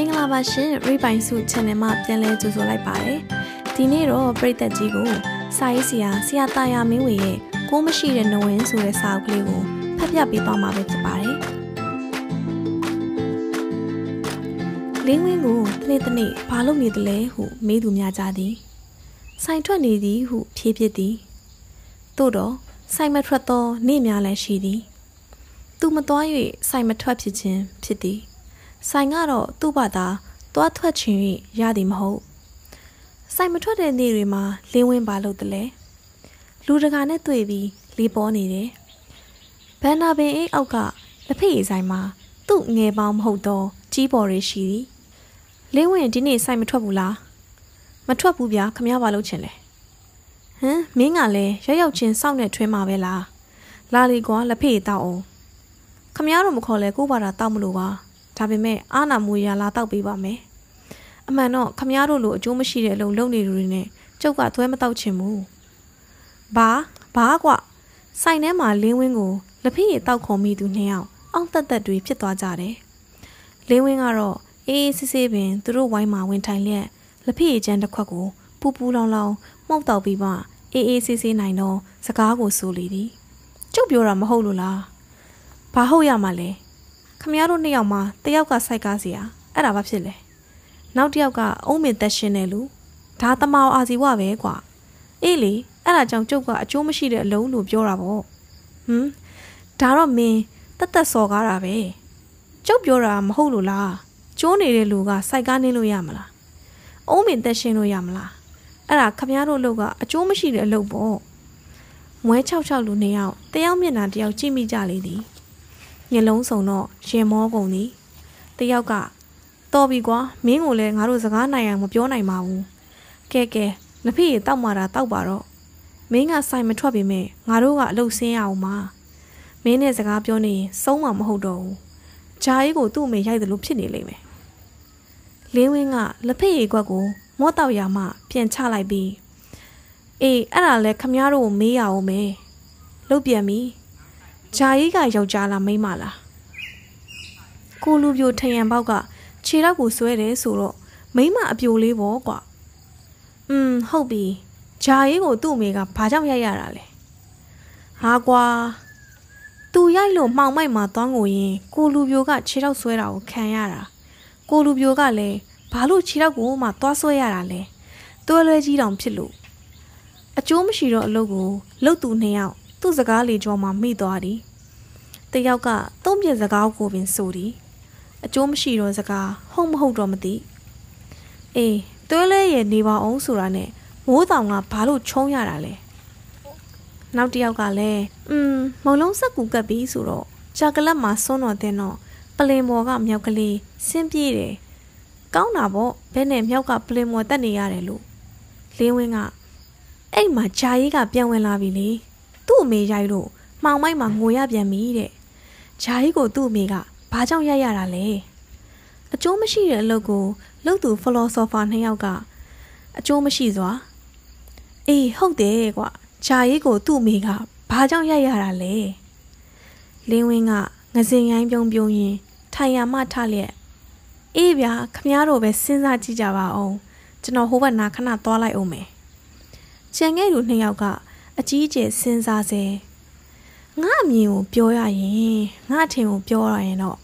မင်္ဂလာပါရှင်ရိပိုင်စု channel မှာပြန်လဲကြိုဆိုလိုက်ပါတယ်ဒီနေ့တော့ပရိသတ်ကြီးကိုစာရေးဆရာဆရာတာယာမင်းဝေရဲ့ကိုမရှိတဲ့နဝင်းဆိုတဲ့စာအုပ်ကလေးကိုဖတ်ပြပေးသွားမှာပဲဖြစ်ပါတယ်လင်းဝင်းကိုတနေ့တနေ့ဘာလို့နေသလဲဟုမေးသူများကြသည်ဆိုင်ထွက်နေသည်ဟုဖြေဖြစ်သည်သို့တော့ဆိုင်မထွက်သောနေ့များလည်းရှိသည် သူမသွား၍ဆိုင်မထွက်ဖြစ်ခြင်းဖြစ်သည် ဆိုင်ကတော့သူ့ဘာသာသွားထွက်ခြင်း၍ရသည်မဟုတ်ဆိုင်မထွက်တဲ့နေ့တွေမှာလင်းဝင်းပါလို့တလဲလူတကာနဲ့တွေ့ပြီးလေပေါ်နေတယ်ဘန်နာပင်အိတ်အောက်ကလက်ဖက်ရည်ဆိုင်မှာသူ့ငယ်ပေါင်းမဟုတ်တော့ကြီးပေါ်တွေရှိသည်လင်းဝင်းဒီနေ့ဆိုင်မထွက်ဘူးလားမထွက်ဘူးဗျာခမရပါလို့ချင်လဲဟမ်မင်းကလည်းရောက်ရောက်ချင်းစောင့်နေထွင်းမှာပဲလားလာလီကွာလက်ဖက်ရည်တောက်အောင်ခမရတော့မခေါ်လဲကို့ဘာသာတောက်မလို့ပါ ဒါပေမဲ့အာနာမူရလာတောက်ပေးပါမယ်အမှန်တော့ခမရတို့လိုအကျိုးမရှိတဲ့အလုံးလုံးနေလူတွေနဲ့ကျုပ်ကသွဲမတောက်ချင်ဘူးဘာဘာကွဆိုင်ထဲမှာလင်းဝင်းကိုလက်ဖက်ရည်တောက်ခေါ်မိသူနှစ်ယောက်အောင့်တက်တက်တွေဖြစ်သွားကြတယ်လင်းဝင်းကတော့အေးအေးဆေးဆေးပင်သူတို့ဝိုင်းမှာဝင်ထိုင်လျက်လက်ဖက်ရည်ကျန်းတစ်ခွက်ကိုပူပူလောင်လောင်မှုတ်တောက်ပြီးမှအေးအေးဆေးဆေးနိုင်တော့စကားကိုဆိုလေသည်ကျုပ်ပြောတာမဟုတ်လို့လားဘာဟုတ်ရမှာလဲခ မရတို့နှစ်ယောက်မှာတယောက်ကစိုက်ကားစီရအဲ့ဒါဘာဖြစ်လဲနောက်တစ်ယောက်ကအုံးမင်သက်ရှင်တယ်လူဒါတမောင်အာစီဝပဲကွာအေးလေအဲ့ဒါကြောင့်ကျုပ်ကအကျိုးမရှိတဲ့အလုံးလို့ပြောတာပေါ့ဟမ်ဒါတော့မင်းတက်တက်စော်ကားတာပဲကျုပ်ပြောတာမဟုတ်လို့လားကျိုးနေတဲ့လူကစိုက်ကားနေလို့ရမလားအုံးမင်သက်ရှင်လို့ရမလားအဲ့ဒါခမရတို့လူကအကျိုးမရှိတဲ့အလုပ်ပေါ့မွဲ66လူနှစ်ယောက်တယောက်မျက်နှာတယောက်ကြည့်မိကြလေသည် ညလုံးစုံတော့ရင်မောကုန်သည်တယောက်ကတော်ပြီကွာမင်းကိုလည်းငါတို့စကားနိုင်အောင်မပြောနိုင်ပါဘူးကဲကဲလက်ဖေးတောက်မာတာတောက်ပါတော့မင်းကဆိုင်မထွက်ပေမဲ့ငါတို့ကအလုပ်ဆင်းရအောင်ပါမင်းနဲ့စကားပြောနေရင်ဆုံးမှာမဟုတ်တော့ဘူးဂျာကြီးကိုသူ့အမေရိုက်တယ်လို့ဖြစ်နေလိမ့်မယ်လင်းဝင်းကလက်ဖက်ရည်ကွက်ကိုမော့တောက်ရမှပြန်ချလိုက်ပြီးအေးအဲ့ဒါလဲခမားတို့ကိုမေးရအောင်မယ်လုတ်ပြန်ပြီ ဂျာကြီးကယောက်ျားလားမိန်းမလားကိုလူပြိုထရန်ပေါက်ကခြေတော့ကိုဆွဲတယ်ဆိုတော့မိန်းမအပြိုလေးပေါ့ကွာอืมဟုတ်ပြီဂျာကြီးကိုသူ့အမေကဘာကြောင့်ရိုက်ရတာလဲဟာကွာသူရိုက်လို့မှောင်မိုက်မှာသွားငိုရင်ကိုလူပြိုကခြေတော့ဆွဲတာကိုခံရတာကိုလူပြိုကလည်းဘာလို့ခြေတော့ကိုမှသွားဆွဲရတာလဲတွဲလွဲကြီးတောင်ဖြစ်လို့အကျိုးမရှိတော့အလုပ်ကိုလှုပ်သူနှစ်ယောက် သူ့စကားလေကြောမှာမိသွားသည်တယောက်ကသုံးပြစကားကိုပင်ဆိုသည်အကျိုးမရှိတော့စကားဟုတ်မဟုတ်တော့မသိအေးတွဲလဲရဲ့နေပါအောင်ဆိုတာနဲ့မိုးတောင်ကဘာလို့ချုံးရတာလဲနောက်တစ်ယောက်ကလည်းอืมမုံလုံးဆက်ကူကပ်ပြီးဆိုတော့ချာကလက်မှာစွန်းတော်တဲ့တော့ပလင်မော်ကမြောက်ကလေးဆင်းပြေးတယ်ကောင်းတာပေါ့ဘဲနဲ့မြောက်ကပလင်မော်တက်နေရတယ်လို့လင်းဝင်းကအဲ့မှာဂျာကြီးကပြန်ဝင်လာပြီလေ သူ့အမေရိုက်လို့မှောင်မိုက်မှာငိုရပြန်ပြီတဲ့ဂျာကြီးကိုသူ့အမေကဘာကြောင့်ရိုက်ရတာလဲအကျိုးမရှိတဲ့အလုပ်ကိုလုပ်သူဖီလိုဆိုဖာနှစ်ယောက်ကအကျိုးမရှိစွာအေးဟုတ်တယ်ကွာဂျာကြီးကိုသူ့အမေကဘာကြောင့်ရိုက်ရတာလဲလင်းဝင်းကငစင်ရိုင်းပြုံးပြုံးရင်ထိုင်ရမှထလျက်အေးဗျာခမားတို့ပဲစဉ်းစားကြည့်ကြပါအောင်ကျွန်တော်ဟိုဘက်နာခဏသွားလိုက်အောင်မယ်ကျန်ခဲ့သူနှစ်ယောက်က အကြီးအကျယ်စဉ်းစားစေငါအမြင်ကိုပြောရရင်ငါအထင်ကိုပြောရရင်တော့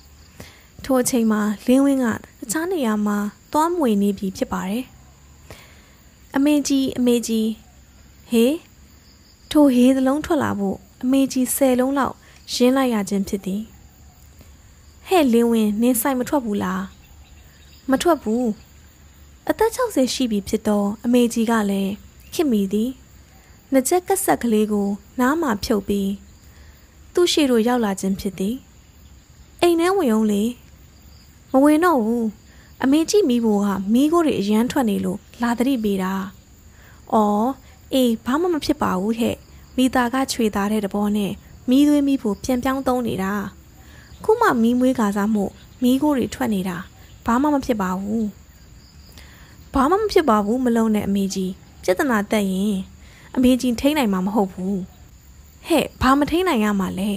ထိုအချိန်မှာလင်းဝင်းကတခြားနေရာမှာသွားမွေနေပြီဖြစ်ပါတယ်အမေကြီးအမေကြီးဟေးထိုဟေးသလုံးထွက်လာဖို့အမေကြီး၁၀လုံးလောက်ရင်းလိုက်ရခြင်းဖြစ်သည်ဟဲ့လင်းဝင်းနင်းဆိုင်မထွက်ဘူးလားမထွက်ဘူးအသက်60ရှိပြီဖြစ်တော့အမေကြီးကလည်းခင်မိသည် နှစ်ချက်ကဆက်ကလေးကိုနားမှာဖြုတ်ပြီးသူ့ရှေ့တို့ရောက်လာခြင်းဖြစ်သည်အိမ်ထဲဝင်အောင်လေမဝင်တော့ဘူးအမေကြီးမိဖို့ကမိကိုတွေအရန်ထွက်နေလို့လာတတိပေးတာ။အော်အေးဘာမှမဖြစ်ပါဘူးဟဲ့မိသားကခြွေသားတဲ့တဘောနဲ့မိသွေးမိဖို့ပြန်ပြောင်းသုံးနေတာ။ခုမှမိမွေးကာစားမှုမိကိုတွေထွက်နေတာဘာမှမဖြစ်ပါဘူး။ဘာမှမဖြစ်ပါဘူးမလုံးနဲ့အမေကြီးပြဿနာတက်ရင် အမေကြီးထိန်းနိုင်မှာမဟုတ်ဘူးဟဲ့ဘာမထိန်းနိုင်ရမှာလဲ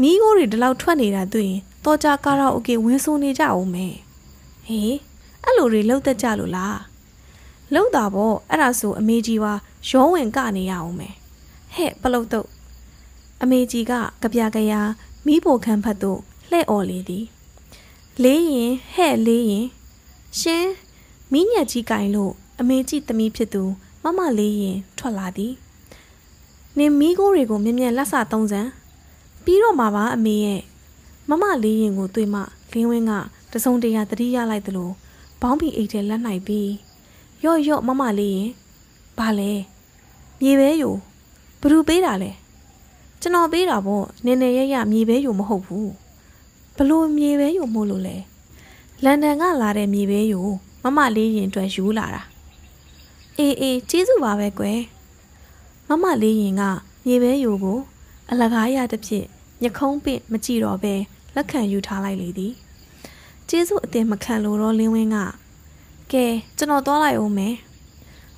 မီးကိုတွေဒီလောက်ထွက်နေတာတွေ့ရင်တော့ကြကာရာအိုကေဝင်းဆိုနေကြအောင်မယ်ဟဟေးအဲ့လိုတွေလှုပ်သက်ကြလို့လားလှုပ်တာပေါ့အဲ့ဒါဆိုအမေကြီးပါရောဝင်ကနေရအောင်မယ်ဟဲ့ပလုတ်တော့အမေကြီးကကြပြကြရာမိဖို့ခန်းဖတ်သို့လှဲ့អော်လေသည်လေးရင်ဟဲ့လေးရင်ရှင်မိညက်ကြီးကင်လို့အမေကြီးသမီးဖြစ်သူ မမလေးရင်ထွက်လာသည်နင်မိကိုတွေကိုမြင်မြန်လက်စသုံးစံပြီးတော့မှပါအမေရဲ့မမလေးရင်ကိုတွေ့မှလင်းဝင်းကတစုံတရာတတိရလိုက်သလိုဘောင်းပီအိတ်ထဲလက်နိုင်ပြီးရော့ရော့မမလေးရင်ဘာလဲမြေပဲယူဘ누구ပေးတာလဲကျွန်တော်ပေးတာပေါ့နင်နေရရမြေပဲယူမဟုတ်ဘူးဘလို့မြေပဲယူမို့လို့လဲလန်ဒန်ကလာတဲ့မြေပဲယူမမလေးရင်တွေ့ယူလာတာ အေးအေးကျေးဇူးပါပဲကွယ်မမလေးရင်ကမြေပဲယူကို အလကားရတဲ့ဖြစ်ညခုံးပင့်မကြည့်တော့ပဲလက်ခံယူထားလိုက်လေသည်ကျေးဇူးအတင်မခံလို့တော့လင်းဝင်းကကဲကျွန်တော်သွားလိုက်အောင်မယ်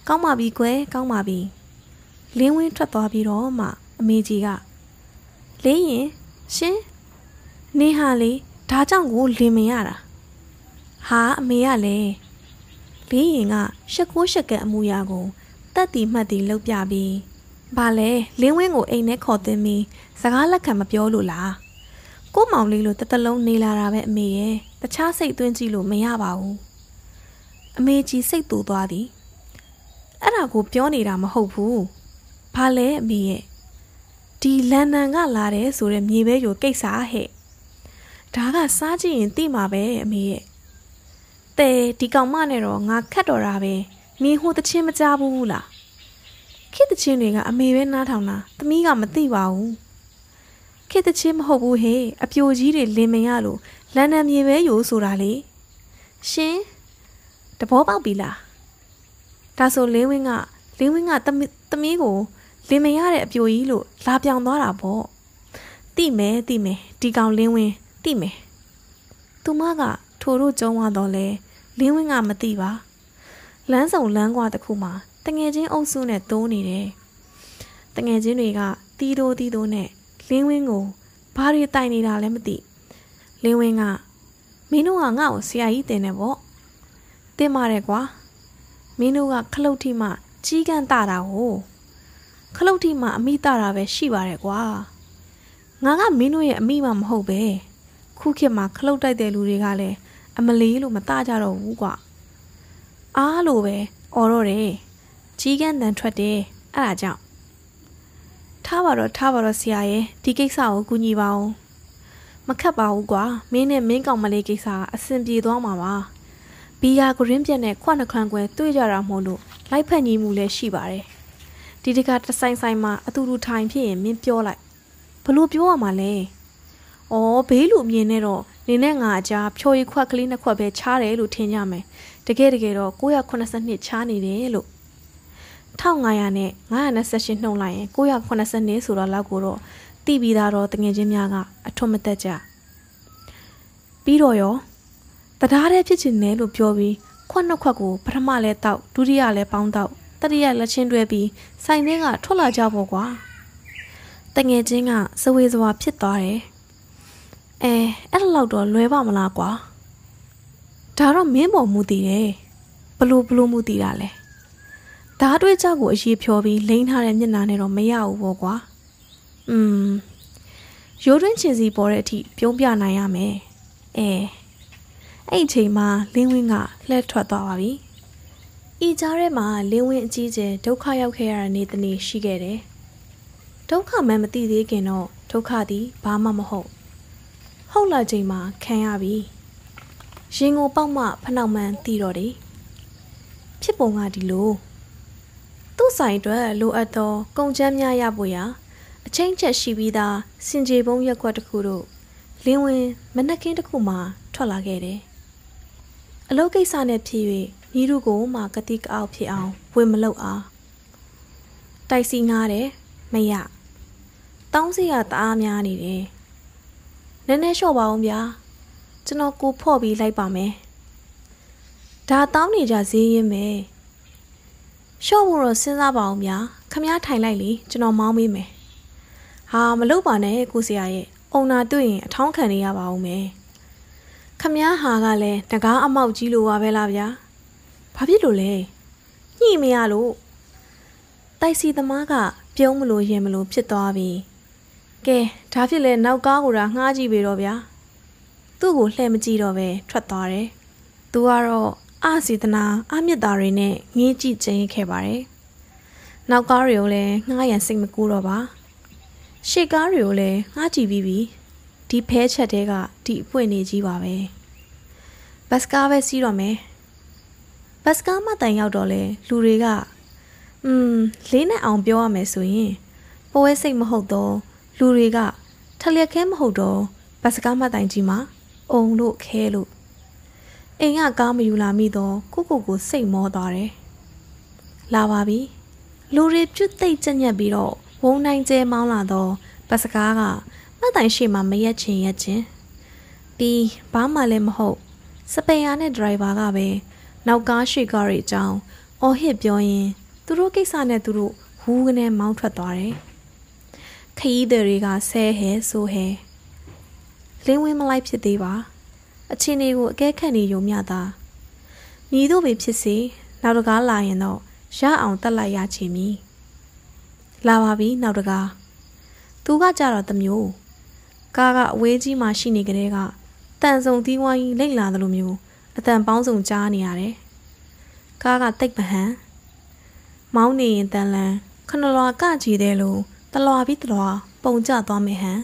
ကောင်းပါပြီကွယ်ကောင်းပါပြီလင်းဝင်းထွက်သွားပြီးတော့မှအမေကြီးကလေးရင်ရှင်နေဟာလေဒါကြောင့်ကိုလင်မရတာဟာအမေကလည်း လေးရင်ကရှက်ကိုရှက်ကအမူအရာကိုတက်တီမှတ်တီလှုပ်ပြပြီးဘာလဲလင်းဝင်းကိုအိမ်ထဲခေါ်သွင်းပြီးစကားလက်ခံမပြောလို့လားကိုမောင်လေးလိုတတလုံးနေလာတာပဲအမေရဲ့တခြားစိတ်သွင်းကြည့်လို့မရပါဘူးအမေကြီးစိတ်တူသွားသည်အဲ့ဒါကိုပြောနေတာမဟုတ်ဘူးဘာလဲအမေရဲ့ဒီလန်ဒန်ကလာတယ်ဆိုတဲ့မြေပဲရိုကိစ္စဟဲ့ဒါကစားကြည့်ရင်သိမှာပဲအမေရဲ့ တဲဒီကောင်မနဲ့တော့ငါခတ်တော်တာပဲမင်းဟိုတချင်းမကြဘူးလားခေတချင်းတွေကအမေပဲနားထောင်တာသမီးကမသိပါဘူးခေတချင်းမဟုတ်ဘူးဟေ့အပြိုကြီးတွေလင်မရလို့လန်ဒန်မြေပဲယူဆိုတာလေရှင်တဘောပေါက်ပြီလားဒါဆိုလင်းဝင်းကလင်းဝင်းကသမီးကိုလင်မရတဲ့အပြိုကြီးလို့လာပြောင်သွားတာပေါ့တိမယ်တိမယ်ဒီကောင်လင်းဝင်းတိမယ်သူမကထိုတို့ကျုံသွားတော့လဲ လင်းဝင်းကမသိပါလမ်းဆောင်လမ်းကွာတစ်ခုမှာတငယ်ချင်းအုပ်စုနဲ့တိုးနေတယ်တငယ်ချင်းတွေကတီးတိုးတီးတိုးနဲ့လင်းဝင်းကိုဘာတွေတိုင်နေတာလဲမသိလင်းဝင်းကမင်းတို့ကငါ့ကိုဆရာကြီးတင်နေပေါ့တင်ပါတယ်ကွာမင်းတို့ကခလုတ်ထိမှကြီးကန်းတာတာကိုခလုတ်ထိမှအမိတာတာပဲရှိပါတယ်ကွာငါကမင်းတို့ရဲ့အမိမှမဟုတ်ပဲခုခေတ်မှာခလုတ်တိုက်တဲ့လူတွေကလည်း အမလေးလို့မตาကြတော့ဘူးကွာအားလို့ပဲអော်တော့တယ်ကြီးကန်းတန်ထွက်တယ်အဲ့ဒါကြောင့်ထားပါတော့ထားပါတော့ဆရာရဲ့ဒီကိစ္စကိုကူညီပါအောင်မခတ်ပါဘူးကွာမင်းနဲ့မင်းကောင်မလေးကိစ္စအဆင်ပြေသွားမှာပါဘီယာဂရင်းပြက်နဲ့ခွနှခန်းကွယ်တွေ့ကြတာမို့လို့လိုက်ဖက်ညီမှုလည်းရှိပါတယ်ဒီတကတဆိုင်ဆိုင်မှာအတူတူထိုင်ဖြစ်ရင်မင်းပြောလိုက်ဘလို့ပြောရမှာလဲ။အော်ဘေးလူအမြင်နဲ့တော့ နေနဲ့ငါအကြားဖြိုရီခွက်ကလေးနှစ်ခွက်ပဲချားတယ်လို့ထင်ကြမယ်။တကယ်တကယ်တော့982ချားနေတယ်လို့1500နဲ့928နှုံလိုက်ရင်980ဆိုတော့လောက်ကိုတော့တိပြီးသားတော့တငယ်ချင်းများကအထွတ်မတက်ကြပြီးတော့ရောတရားတဲ့ဖြစ်ချင်တယ်လို့ပြောပြီးခွက်နှစ်ခွက်ကိုပထမလဲတောက်ဒုတိယလဲပေါင်းတောက်တတိယလက်ချင်းတွဲပြီးဆိုင်ထဲကထွက်လာကြပေါ့ကွာတငယ်ချင်းကစဝေးစွာဖြစ်သွားတယ် အဲအဲ့လောက်တော့လွဲပါမလားကွာဒါတော့မင်းပေါ်မူတည်တယ်ဘလို့ဘလို့မူတည်တာလဲဓာတ်တွေးကြောက်ကိုအရေးဖြောပြီးလိမ့်ထားတဲ့မျက်နှာနဲ့တော့မရဘူးပေါ့ကွာ။อืมရိုးတွင်းချင်စီပေါ်တဲ့အထိပြုံးပြနိုင်ရမယ်။အဲအဲ့အချိန်မှာလင်းဝင်းကလှည့်ထွက်သွားပါပြီ။ဤကြားထဲမှာလင်းဝင်းအကြီးကျယ်ဒုက္ခရောက်ခဲ့ရတဲ့နေ့တစ်နေ့ရှိခဲ့တယ်။ဒုက္ခမှမသိသေးခင်တော့ဒုက္ခသည်ဘာမှမဟုတ်။ ဟုတ်လာချိန်မှာခံရပြီ။ရင်ကိုပေါက်မှဖနှောက်မှန်သိတော့တယ်။ဖြစ်ပုံကဒီလို။သူ့ဆိုင်အတွက်လိုအပ်သောကုန်ကျန်းများရဖို့ရာအချင်းချက်ရှိပြီးသားစင်ကြေပုံးရက်ကွက်တစ်ခုတို့လင်းဝင်မနက်ခင်းတစ်ခုမှထွက်လာခဲ့တယ်။အလုပ်ကိစ္စနဲ့ဖြစ်၍မိတို့ကိုမှကတိကအောက်ဖြစ်အောင်ဝင်မလုပ်အား။တိုက်စီငားတယ်မရ။တောင်းစီရတအားများနေတယ်။ နည်းနည်းလျှော့ပါအောင်ဗျာ။ကျွန်တော်ကိုဖော့ပြီးလိုက်ပါမယ်။ဒါတောင်းနေကြဈေးရင်မယ်။ရှော့ဖို့တော့စဉ်းစားပါအောင်ဗျာခမားထိုင်လိုက်လေကျွန်တော်မောင်းမေးမယ်ဟာမလုပ်ပါနဲ့ကိုစရာရဲ့အုံနာတွေ့ရင်အထောင်းခံနေရပါအောင်မယ်ခမည်းဟာကလည်းတကားအမောက်ကြီးလိုပါပဲလားဗျာဘာဖြစ်လို့လဲညှိမရလို့တိုက်စီသမားကပြုံးမလို့ရင်မလို့ဖြစ်သွားပြီ ကဲဒါဖြစ်လဲနောက်ကားကိုဒါငှားကြည့်ပြီတော့ဗျာသူ့ကိုလှည့်မကြည့်တော့ပဲထွက်သွားတယ်သူကတော့အာစီတနာအမြင့်သားတွေနဲ့ငေးကြည့်ကျင်းခဲ့ပါတယ်နောက်ကားတွေကိုလည်းငှားရန်စိတ်မကူတော့ပါရှေ့ကားတွေကိုလည်းငှားကြည့်ပြီးပြီဒီဖဲချက်တဲကဒီအပွင့်နေကြီးပါပဲဘတ်စကားပဲစီးတော့မယ်ဘတ်စကားမှတိုင်ရောက်တော့လေလူတွေကอืมလေးနဲ့အောင်ပြောရမယ်ဆိုရင်ပွဲစိတ်မဟုတ်တော့ လူတွေကထလျက်ခဲမဟုတ်တော့ဘတ်စကားမှတိုင်ကြီးမှာအုံလို့ခဲလို့အိမ်ကကားမယူလာမိတော့ကိုကိုကိုစိတ်မောသွားတယ်လာပါပြီလူတွေပြုတ်သိမ့်ကြညက်ပြီးတော့ဝုံနိုင်ကျဲမောင်းလာတော့ဘတ်စကားကမှတ်တိုင်ရှိမှမရက်ချင်ရက်ချင်းပြီးဘာမှလည်းမဟုတ်စပယ်ယာနဲ့ဒရိုင်ဘာကပဲနောက်ကားရှိကားတွေအကြောင်းအော်ဟစ်ပြောရင်သူတို့ကိစ္စနဲ့သူတို့ဟူးကနေမောင်းထွက်သွားတယ် ခရီးသည်တွေကဆဲဟဲဆိုဟဲလင်းဝင်းမလိုက်ဖြစ်သေးပါအချင်းတွေကိုအကဲခတ်နေရုံမျှသာမြည်တို့ပဲဖြစ်စေနောက်တကားလာရင်တော့ရအောင်တက်လိုက်ရချင်မည်လာပါပြီနောက်တကားသူကကြတော့တမျိုးကားကအဝေးကြီးမှရှိနေကြတဲ့ကတန်ဆုံသီးဝိုင်းလိမ့်လာသလိုမျိုးအတန်ပေါင်းစုံကြားနေရတယ်ကားကတိတ်ပဟန်မောင်းနေရင်တန်လန်ခဏလွာကကြည့်တယ်လို့ တလွာပြီးတလွာပုံကျသွားမယ်ဟန်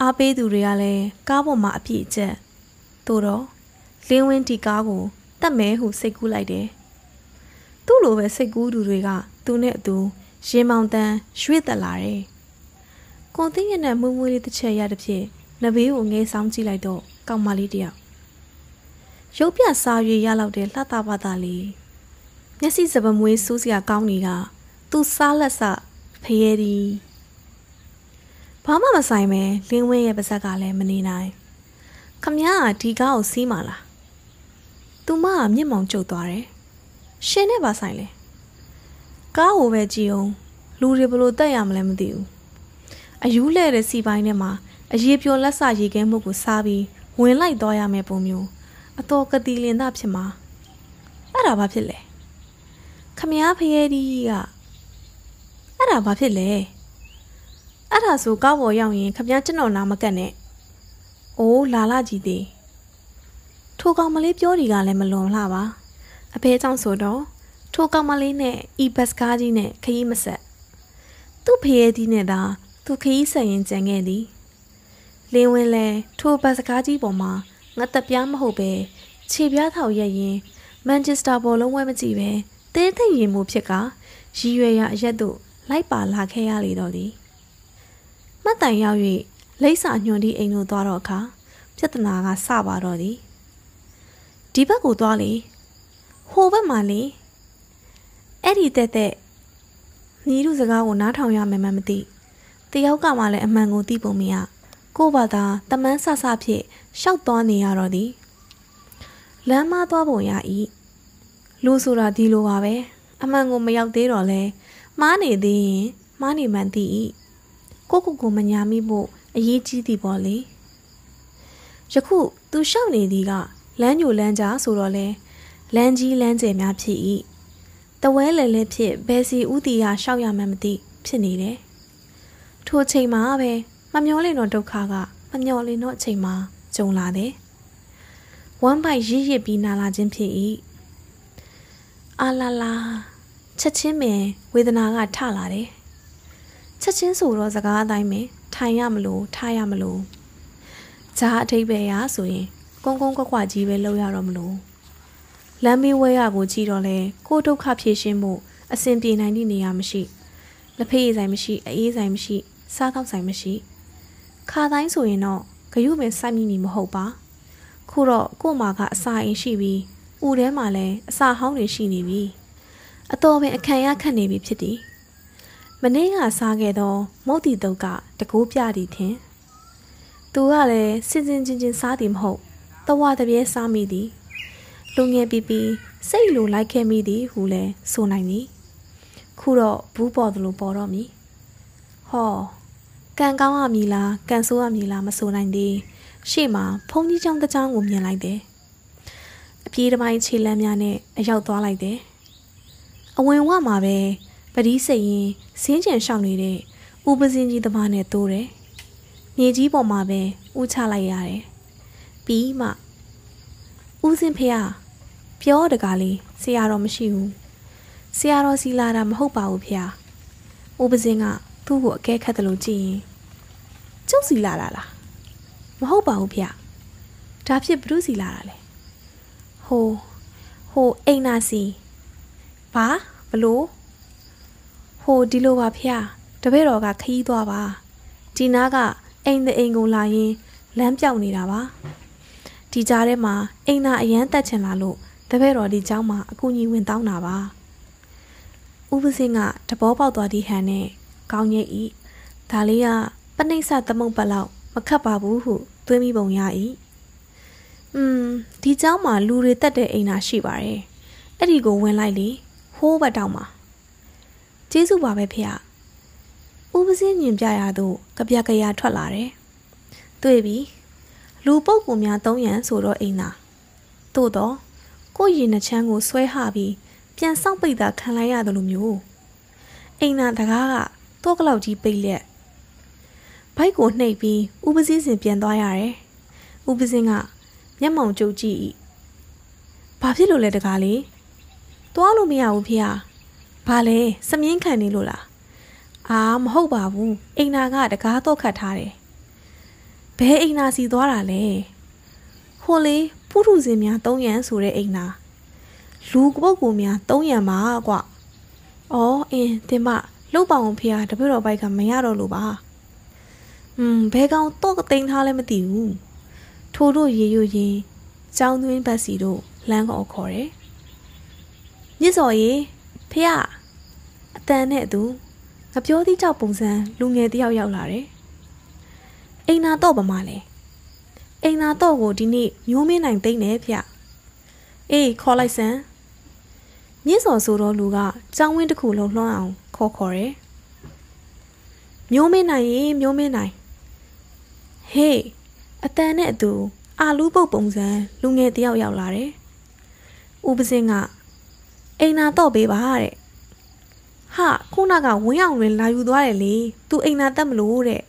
အားပေးသူတွေကလည်းကားပေါ်မှာအပြည့်ကျက်သို့တော့လင်းဝင်းဒီကားကိုတတ်မဲဟုစိတ်ကူးလိုက်တယ်သူ့လိုပဲစိတ်ကူးသူတွေကသူနဲ့အတူရင်မောင်တန်းရွှေ့တက်လာတယ်ကွန်သိရနဲ့မွေးမွေးလေးတစ်ချက်ရတဲ့ဖြစ်နဘေးကိုငဲဆောင်ကြည့်လိုက်တော့ကောင်မလေးတယောက်ရုပ်ပြစားရွေရလောက်တဲ့လှတာပါတာလေးမျက်စိစပမွေးစူးစရာကောင်းနေတာသူစားလက်စ ဖရဲဒီဘာမှမဆိုင်ပဲလင်းဝင်းရဲ့ပါဇက်ကလည်းမနေနိုင်ခမည်းကဒီကားကိုစီးမာလားသူမကမျက်မှောင်ကျုပ်သွားတယ်ရှင်နဲ့ပါဆိုင်လဲကားကိုပဲကြည့်အောင်လူတွေဘလို့တက်ရမလဲမသိဘူးအယူးလဲတဲ့စီပိုင်းထဲမှာအရေးပြိုလက်စရေခဲမှုကိုစားပြီးဝင်လိုက်သွားရမယ်ပုံမျိုးအတော်ကတိလင်သားဖြစ်မှာအဲ့ဒါဘာဖြစ်လဲခမည်းဖရဲဒီက အဲ့ဒါဘာဖြစ်လဲအဲ့ဒါဆိုကောက်ပေါ်ရောက်ရင်ခမည်းကျွန်တော်နာမကတ်နဲ့အိုးလာလာကြည့်သေးထိုကောင်မလေးပြောဒီကလည်းမလွန်လှပါအဖေကြောင့်ဆိုတော့ထိုကောင်မလေးနဲ့ဤဘတ်ကားကြီးနဲ့ခရီးမဆက်သူ့ဖရဲဒီနဲ့သာသူခရီးဆက်ရင်ကြံခဲ့သည်လင်းဝင်းလဲထိုဘတ်စကားကြီးပေါ်မှာငါတက်ပြားမဟုတ်ပဲခြေပြားထောက်ရက်ရင်မန်ချက်စတာဘောလုံးဝဲမကြည့်ပဲတဲသိမ့်ရင်မှုဖြစ်ကရည်ရွယ်ရအရက်တို့ လိုက်ပါလာခဲ့ရလေတော့သည်မှတ်တိုင်ရောက်၍လိမ့်စာညွန်ဒီအိမ်တို့သွားတော့အခါပြဿနာကစပါတော့သည်ဒီဘက်ကိုသွားလေဟိုဘက်မှာလေအဲ့ဒီတက်တက်ညီတို့စကားကိုနားထောင်ရမယ်မှမသိတယောက်ကမှလည်းအမှန်ကိုသိပုံမရကို့ဘာသာတမန်းဆဆဖြစ်ရှောက်သွားနေရတော့သည်လမ်းမသွားပုံရဤလူဆိုတာဒီလိုပါပဲအမှန်ကိုမရောက်သေးတော့လဲ မားနေသေးရင်မားနေမှန်သိဤကိုကိုကိုမညာမိဖို့အရေးကြီးသည်ပေါ့လေယခုသူရှောက်နေသည်ကလမ်းညိုလမ်းကြားဆိုတော့လဲလမ်းကြီးလမ်းကျယ်များဖြစ်၏တဝဲလဲလဲဖြစ်ဘယ်စီဥတီယာရှောက်ရမှန်းမသိဖြစ်နေတယ်ထိုချိန်မှာပဲမမျောလင့်တော့ဒုက္ခကမမျောလင့်တော့အချိန်မှာကြုံလာတယ်ဝမ်းပိုက်ရစ်ရစ်ပြီးနာလာခြင်းဖြစ်၏အာလာလာ ချက်ချင်းပင်ဝေဒနာကထလာတယ်ချက်ချင်းဆိုတော့စကားအတိုင်းပဲထိုင်ရမလို့ထားရမလို့ဂျားအထိပ်ပဲရဆိုရင်ကုန်းကုန်းကွက်ကွက်ကြီးပဲလောက်ရတော့မလို့လမ်းမေးဝဲရကိုကြည့်တော့လဲကိုဒုက္ခဖြေရှင်းမှုအစဉ်ပြေနိုင်သည့်နေရာမရှိလက်ဖေးဆိုင်မရှိအေးဆိုင်မရှိ စားသောက်ဆိုင်မရှိခါတိုင်းဆိုရင်တော့ဂယုပင်စိုက်မိမီမဟုတ်ပါခုတော့ကို့မှာကအစာအိမ်ရှိပြီးဦးထဲမှာလည်းအစာဟောင်းတွေရှိနေပြီ အတော်ပင်အခမ်းရခတ်နေပြီဖြစ်သည်မနေ့ကစားခဲ့သောမုတ်တီတုတ်ကတကူးပြသည်ထင်သူကလည်းစင်စင်ချင်းချင်းစားသည်မဟုတ်တဝါတပြဲစားမိသည်လူငယ်ပီပီစိတ်လိုလိုက်ခဲ့မိသည်ဟုလည်းဆိုနိုင်သည်ခုတော့ဘူးပေါ်သလိုပေါ်တော့မည်ဟောကံကောင်းရမည်လားကံဆိုးရမည်လားမဆိုနိုင်သေးရှေ့မှာဖုန်ကြီးချောင်းတစ်ချောင်းကိုမြင်လိုက်တယ်အပြေးတစ်ပိုင်းခြေလမ်းများနဲ့အရောက်သွားလိုက်တယ် အဝင်ဝမှာပဲပတိစိတ်ရင်စင်းကျင်ရှောင်နေတဲ့ဥပစင်းကြီးသမားနဲ့တိုးတယ်မြေကြီးပေါ်မှာပဲဥချလိုက်ရတယ်ပြီးမှဦးစင်းဖေဟာပြောတကားလေးဆရာတော်မရှိဘူးဆရာတော်စီလာတာမဟုတ်ပါဘူးဖေ။ဥပစင်းကသူ့ကိုအကဲခတ်တယ်လို့ကြည့်ရင်ကျုပ်စီလာတာလားမဟုတ်ပါဘူးဖေ။ဒါဖြစ်ဘု து စီလာတာလေ။ဟိုဟိုအိမ်နာစီ ဘာဘလို့ဟိုဒီလိုပါဖေ။တပည့်တော်ကခီးသွားပါ။ဒီနားကအိမ်တဲ့အိမ်ကိုလာရင်လမ်းပြောက်နေတာပါ။ဒီကြားထဲမှာအိမ်နာအရန်တက်ချင်လာလို့တပည့်တော်ဒီเจ้าမှာအကူကြီးဝင်တောင်းတာပါဥပစင်းကတဘောပေါက်သွားသည့်ဟန်နဲ့ကောင်းရဲ့ဤဒါလေးကပနှိမ့်ဆသမုံပတ်လောက်မခတ်ပါဘူးဟုတွေးမိပုံရ၏อืมဒီเจ้าမှာလူတွေတက်တဲ့အိမ်သာရှိပါတယ်အဲ့ဒီကိုဝင်လိုက်လေ ဟိုးဘက်တောင်မှာကျေးဇူးပါပဲဖေ။ဥပစင်းညင်ပြရတော့ကြပြကြရထွက်လာတယ်။တွေ့ပြီ။လူပုတ်ကူများသုံးရန်ဆိုတော့အိမ်သာ။သို့တော့ကိုရင်နှချမ်းကိုဆွဲဟပြီးပြန်စောင့်ပိတ်တာခံလိုက်ရတယ်လို့မျိုးအိမ်နာတကားကတော့ကလောက်ကြီးပိတ်လက်ဘိုက်ကိုနှိပ်ပြီးဥပစည်းစင်ပြန်သွားရတယ်ဥပစင်းကမျက်မှောင်ကြုတ်ကြည့်၏ဘာဖြစ်လို့လဲတကားလေး သွားလို့မရဘူးဖေ။ဘာလဲစမြင်းခံနေလို့လားအာမဟုတ်ပါဘူးအိမ်နာကတကားတော့ခတ်ထားတယ်ဘဲအိမ်နာစီသွားတာလဲဟိုလေဖုထုစင်များ၃ရန်ဆိုတဲ့အိမ်နာလူပုဂ္ဂိုလ်များ၃ရန်ပါကွာ။အော်အင်းတင်မလှုပ်ပါအောင်ဖေဟာတပည့်တော်ဘိုက်ကမရတော့လို့ပါ။อืมဘဲကောင်တော့တိန်ထားလည်းမသိဘူး။ထိုးတို့ရေရွရင်ကျောင်းသွင်းဘတ်စီတို့လမ်းကောခေါ်တယ်။ မြစ်စော်ရေဖေဟာအတန်နဲ့သူငပြောသည့်ကြောက်ပုံစံလူငယ်တယောက်ရောက်လာတယ်။အိမ်နာတော့ဗမာလဲ။အိမ်နာတော့ကိုဒီနေ့မျိုးမင်းနိုင်သိမ့်နေဖေ။အေးခေါ်လိုက်စမ်းမြင့်စော်ဆိုတော့လူကကြောင်းဝင်းတစ်ခုလုံးလွှမ်းအောင်ခေါ်ခေါ်တယ်မျိုးမင်းနိုင်ရေမျိုးမင်းနိုင်ဟေးအတန်နဲ့အတူအာလူးပုတ်ပုံစံလူငယ်တယောက်ရောက်လာတယ်ဥပစင်းက အိမ်နာတော့ပေးပါတဲ့ဟာခုနကဝင်းအောင်တွင်လာယူသွားတယ်လေသူအိမ်နာတက်မလို့တဲ့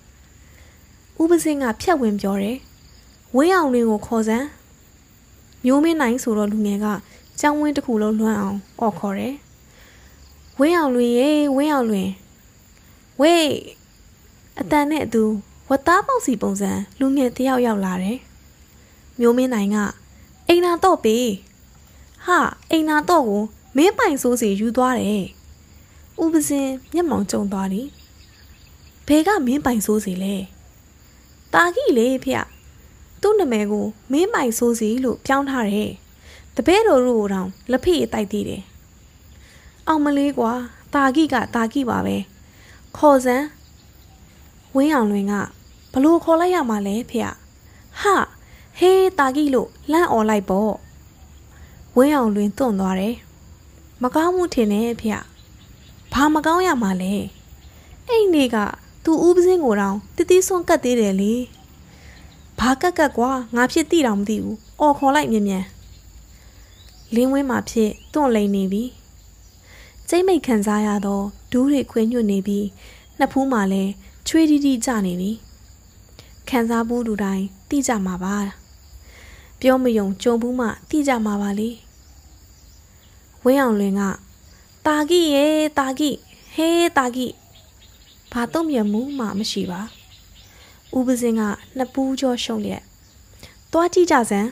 ဥပစင်းကဖြတ်ဝင်ပြောတယ်ဝင်းအောင်တွင်ကိုခေါ်စမ်းမျိုးမင်းနိုင်ဆိုတော့လူငယ်ကကျောင်းဝင်းတစ်ခုလုံးလွှမ်းအောင်អော်ခေါ်တယ်။ဝင်းအောင်လွင်ရေဝင်းအောင်လွင်ဝေးအတန်နဲ့အတူဝတ်သားပေါက်စီပုံစံလူငယ်တယောက်ရောက်လာတယ်။မျိုးမင်းနိုင်ကအိမ်နာတော့ပေးဟာအိမ်နာတော့ကို မင်းပိုင်ဆိုးစီယူသွားတယ်။ဥပစင်မျက်မှောင်ကျုံသွားသည်။ဘဲကမင်းပိုင်ဆိုးစီလဲ။တာကြီးလေဖေ။သူ့နာမည်ကိုမင်းပိုင်ဆိုးစီလို့ပြောင်းထားတယ်။တပည့်တော်တို့တောင်လက်ဖိအတိုက်သေးတယ်အောင်မလေးကွာတာကိကတာကိပါပဲခေါ်စမ်းဝင်းအောင်လွင်ကဘလို့ခေါ်လိုက်ရမှာလဲဖေဟာဟေးတာကိလို့လန့်អော်လိုက်ပေါ့ဝင်းအောင်လွင်တွန့်သွားတယ် မကောင်းမှုထင်တယ်ဖေဘာမကောင်းရမှာလဲအဲ့ဒီကသူဥပစင်းကိုတောင်တတိဆွန့်ကတ်သေးတယ်လေဘာကက်ကက်ကွာငါဖြစ်တိတောင်မသိဘူးအော်ခေါ်လိုက်မြင်မြန်လင်းဝင်းမှာဖြစ်တွန့်လိန်နေပြီကျိမ့်မိတ်ခံစားရသောဒူးတွေခွေညွတ်နေပြီးနှစ်ဖူးမှာလည်းချွေးတီးတီးကျနေပြီခံစားဘူးလူတိုင်းသိကြမှာပါပြောမယုံကြုံဘူးမှသိကြမှာပါလေဝ င်းအောင်လွင်ကတာဂိရေတာဂိဟေးတာဂိဘာတော့မြမှုမှမရှိပါဥပစင်ကနှစ်ပူးကြောရှုံလျက်သွားကြည့်ကြစမ်း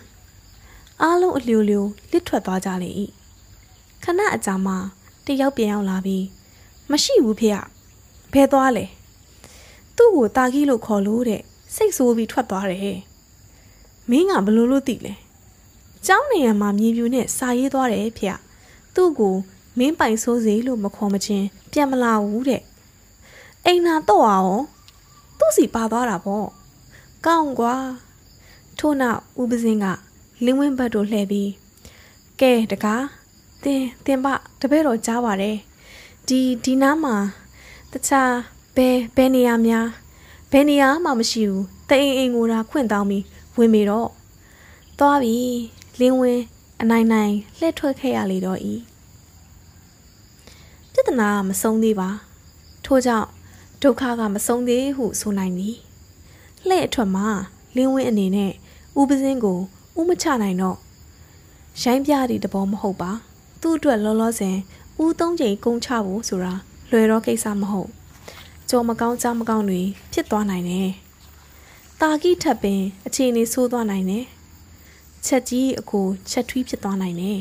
အားလုံးအလျိုလျိုလစ်ထွက်သွားကြလေ၏ခဏအကြာမှတယောက်ပြန်ရောက်လာပြီးမရှိဘူးဖေ။ဘဲသွားလဲသူ့ကိုတာကြီးလို့ခေါ်လို့တဲ့စိတ်ဆိုးပြီးထွက်သွားတယ်မင်းကဘလို့လို့သိလဲကျောင်းနေရမှာမြေပြူနဲ့စာရေးသွားတယ်ဖေ။ သူ့ကိုမင်းပိုင်ဆိုးစေလို့မခေါ်မချင်းပြန်မလာဘူးတဲ့အိမ်နာတော့အောင်သူ့စီပါသွားတာပေါ့ကောင်းကွာထို့နောက်ဦးပစင်းကလင်းဝင်းဘတ်တို့လှည့်ပြီးကဲတကားတင်တင်ပတပည့်တော်ကြားပါတယ်ဒီဒီနားမှာတခြားဘယ်ဘယ်နေရာများဘယ်နေရာမှမရှိဘူးတအိမ်အိမ်ကိုသာခွင့်တောင်းပြီးဝဝင်မေတော့သွားပြီလင်းဝင်းအနိုင်နိုင်လှည့်ထွက်ခဲ့ရလေတော့ဤ ပြဿနာမဆုံးသေးပါထို့ကြောင့်ဒုက္ခကမဆုံးသေးဟုဆိုနိုင်သည်လှည့်အထွက်မှာလင်းဝင်းအနေနဲ့ဥပစင်းကိုဥမချနိုင်တော့ရိုင်းပြသည့်တဘောမဟုတ်ပါသူ့အတွက်လောလောဆယ်ဥသုံးချိန်ကုန်းချဖို့ဆိုတာလွယ်တော့ကိစ္စမဟုတ်ကြော်မကောင်းကြောင်မကောင်းတွေဖြစ်သွားနိုင်တယ်တာကိထပ်ပင်အခြေအနေဆိုးသွားနိုင်တယ်ချက်ကြီးအကိုချက်ထွီးဖြစ်သွားနိုင်တယ်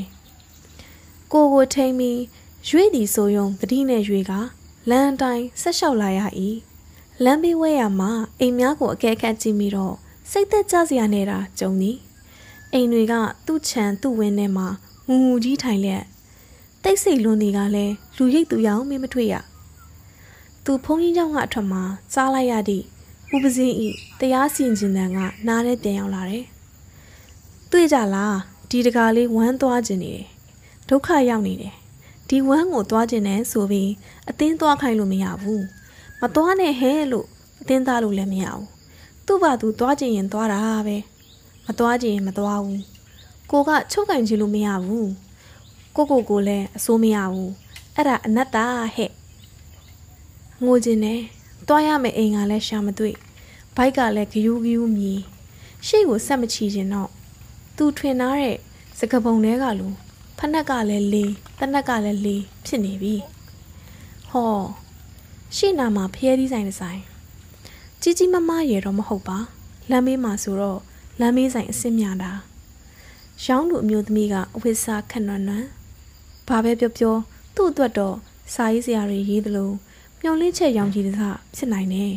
ကိုကိုထိန်ပြီး ရွေ့သည်ဆိုယုံတတိနဲ့ရွေကလမ်းအတိုင်းဆက်လျှောက်လာရ၏လမ်းဘေးဝဲရမှာအိမ်များကိုအကဲခတ်ကြည့်ပြီးတော့စိတ်သက်ကြစရာနေတာကြုံသည်အိမ်တွေကသူ့ချံသူ့ဝင်းထဲမှာငူငူကြီးထိုင်လျက်တိတ်ဆိတ်လွန်တွေကလည်းလူရိတ်သူရောင်မင်းမတွေ့ရသူဖုန်းကြီးเจ้าကအထွက်မှာစားလိုက်ရသည့်ဥပစင်းဤတရားစီရင်ခြင်းတန်ကနားထဲပြန်ရောက်လာတယ်တွေ့ကြလားဒီတကားလေးဝမ်းသွားခြင်းနေတယ်ဒုက္ခရောက်နေတယ် ဒီဝမ်းကိုသွားခြင်းနဲ့ဆိုပြီးအတင်းသွားခိုင်းလို့မရဘူးမသွားနဲ့ဟဲ့လို့အတင်းသားလို့လည်းမရဘူးသူ့ဘာသူသွားခြင်းရင်သွားတာပဲမသွားခြင်းရင်မသွားဘူးကိုကချုပ်ကင်ခြင်းလို့မရဘူးကိုကိုကိုလည်းအစိုးမရဘူးအဲ့ဒါအနတ္တဟဲ့ငိုခြင်းနဲ့သွားရမယ့်အိမ်ကလည်းရှာမတွေ့ဘိုက်ကလည်းဂယူးဂယူးမြည်ရှေ့ကိုဆက်မချီခြင်းတော့သူထွင်ထားတဲ့စကပုံထဲကလူ ဖက်နှက်ကလည်းလေးတနက်ကလည်းလေးဖြစ်နေပြီဟောရှေ့နာမှာဖျဲသီးဆိုင်တစ်ဆိုင်ကြီးကြီးမမရေတော့မဟုတ်ပါလမ်းမေးမှာဆိုတော့လမ်းမေးဆိုင်အစ်စ်မြတာရောင်းလူအမျိုးသမီးကအဝိစာခက်နွမ်းနွမ်းဘာပဲပြောပြောသူ့အတွက်တော့စာရေးစရာတွေရေးသလိုမျောလင့်ချက်ရောင်ကြီးတစဖြစ်နိုင်တယ်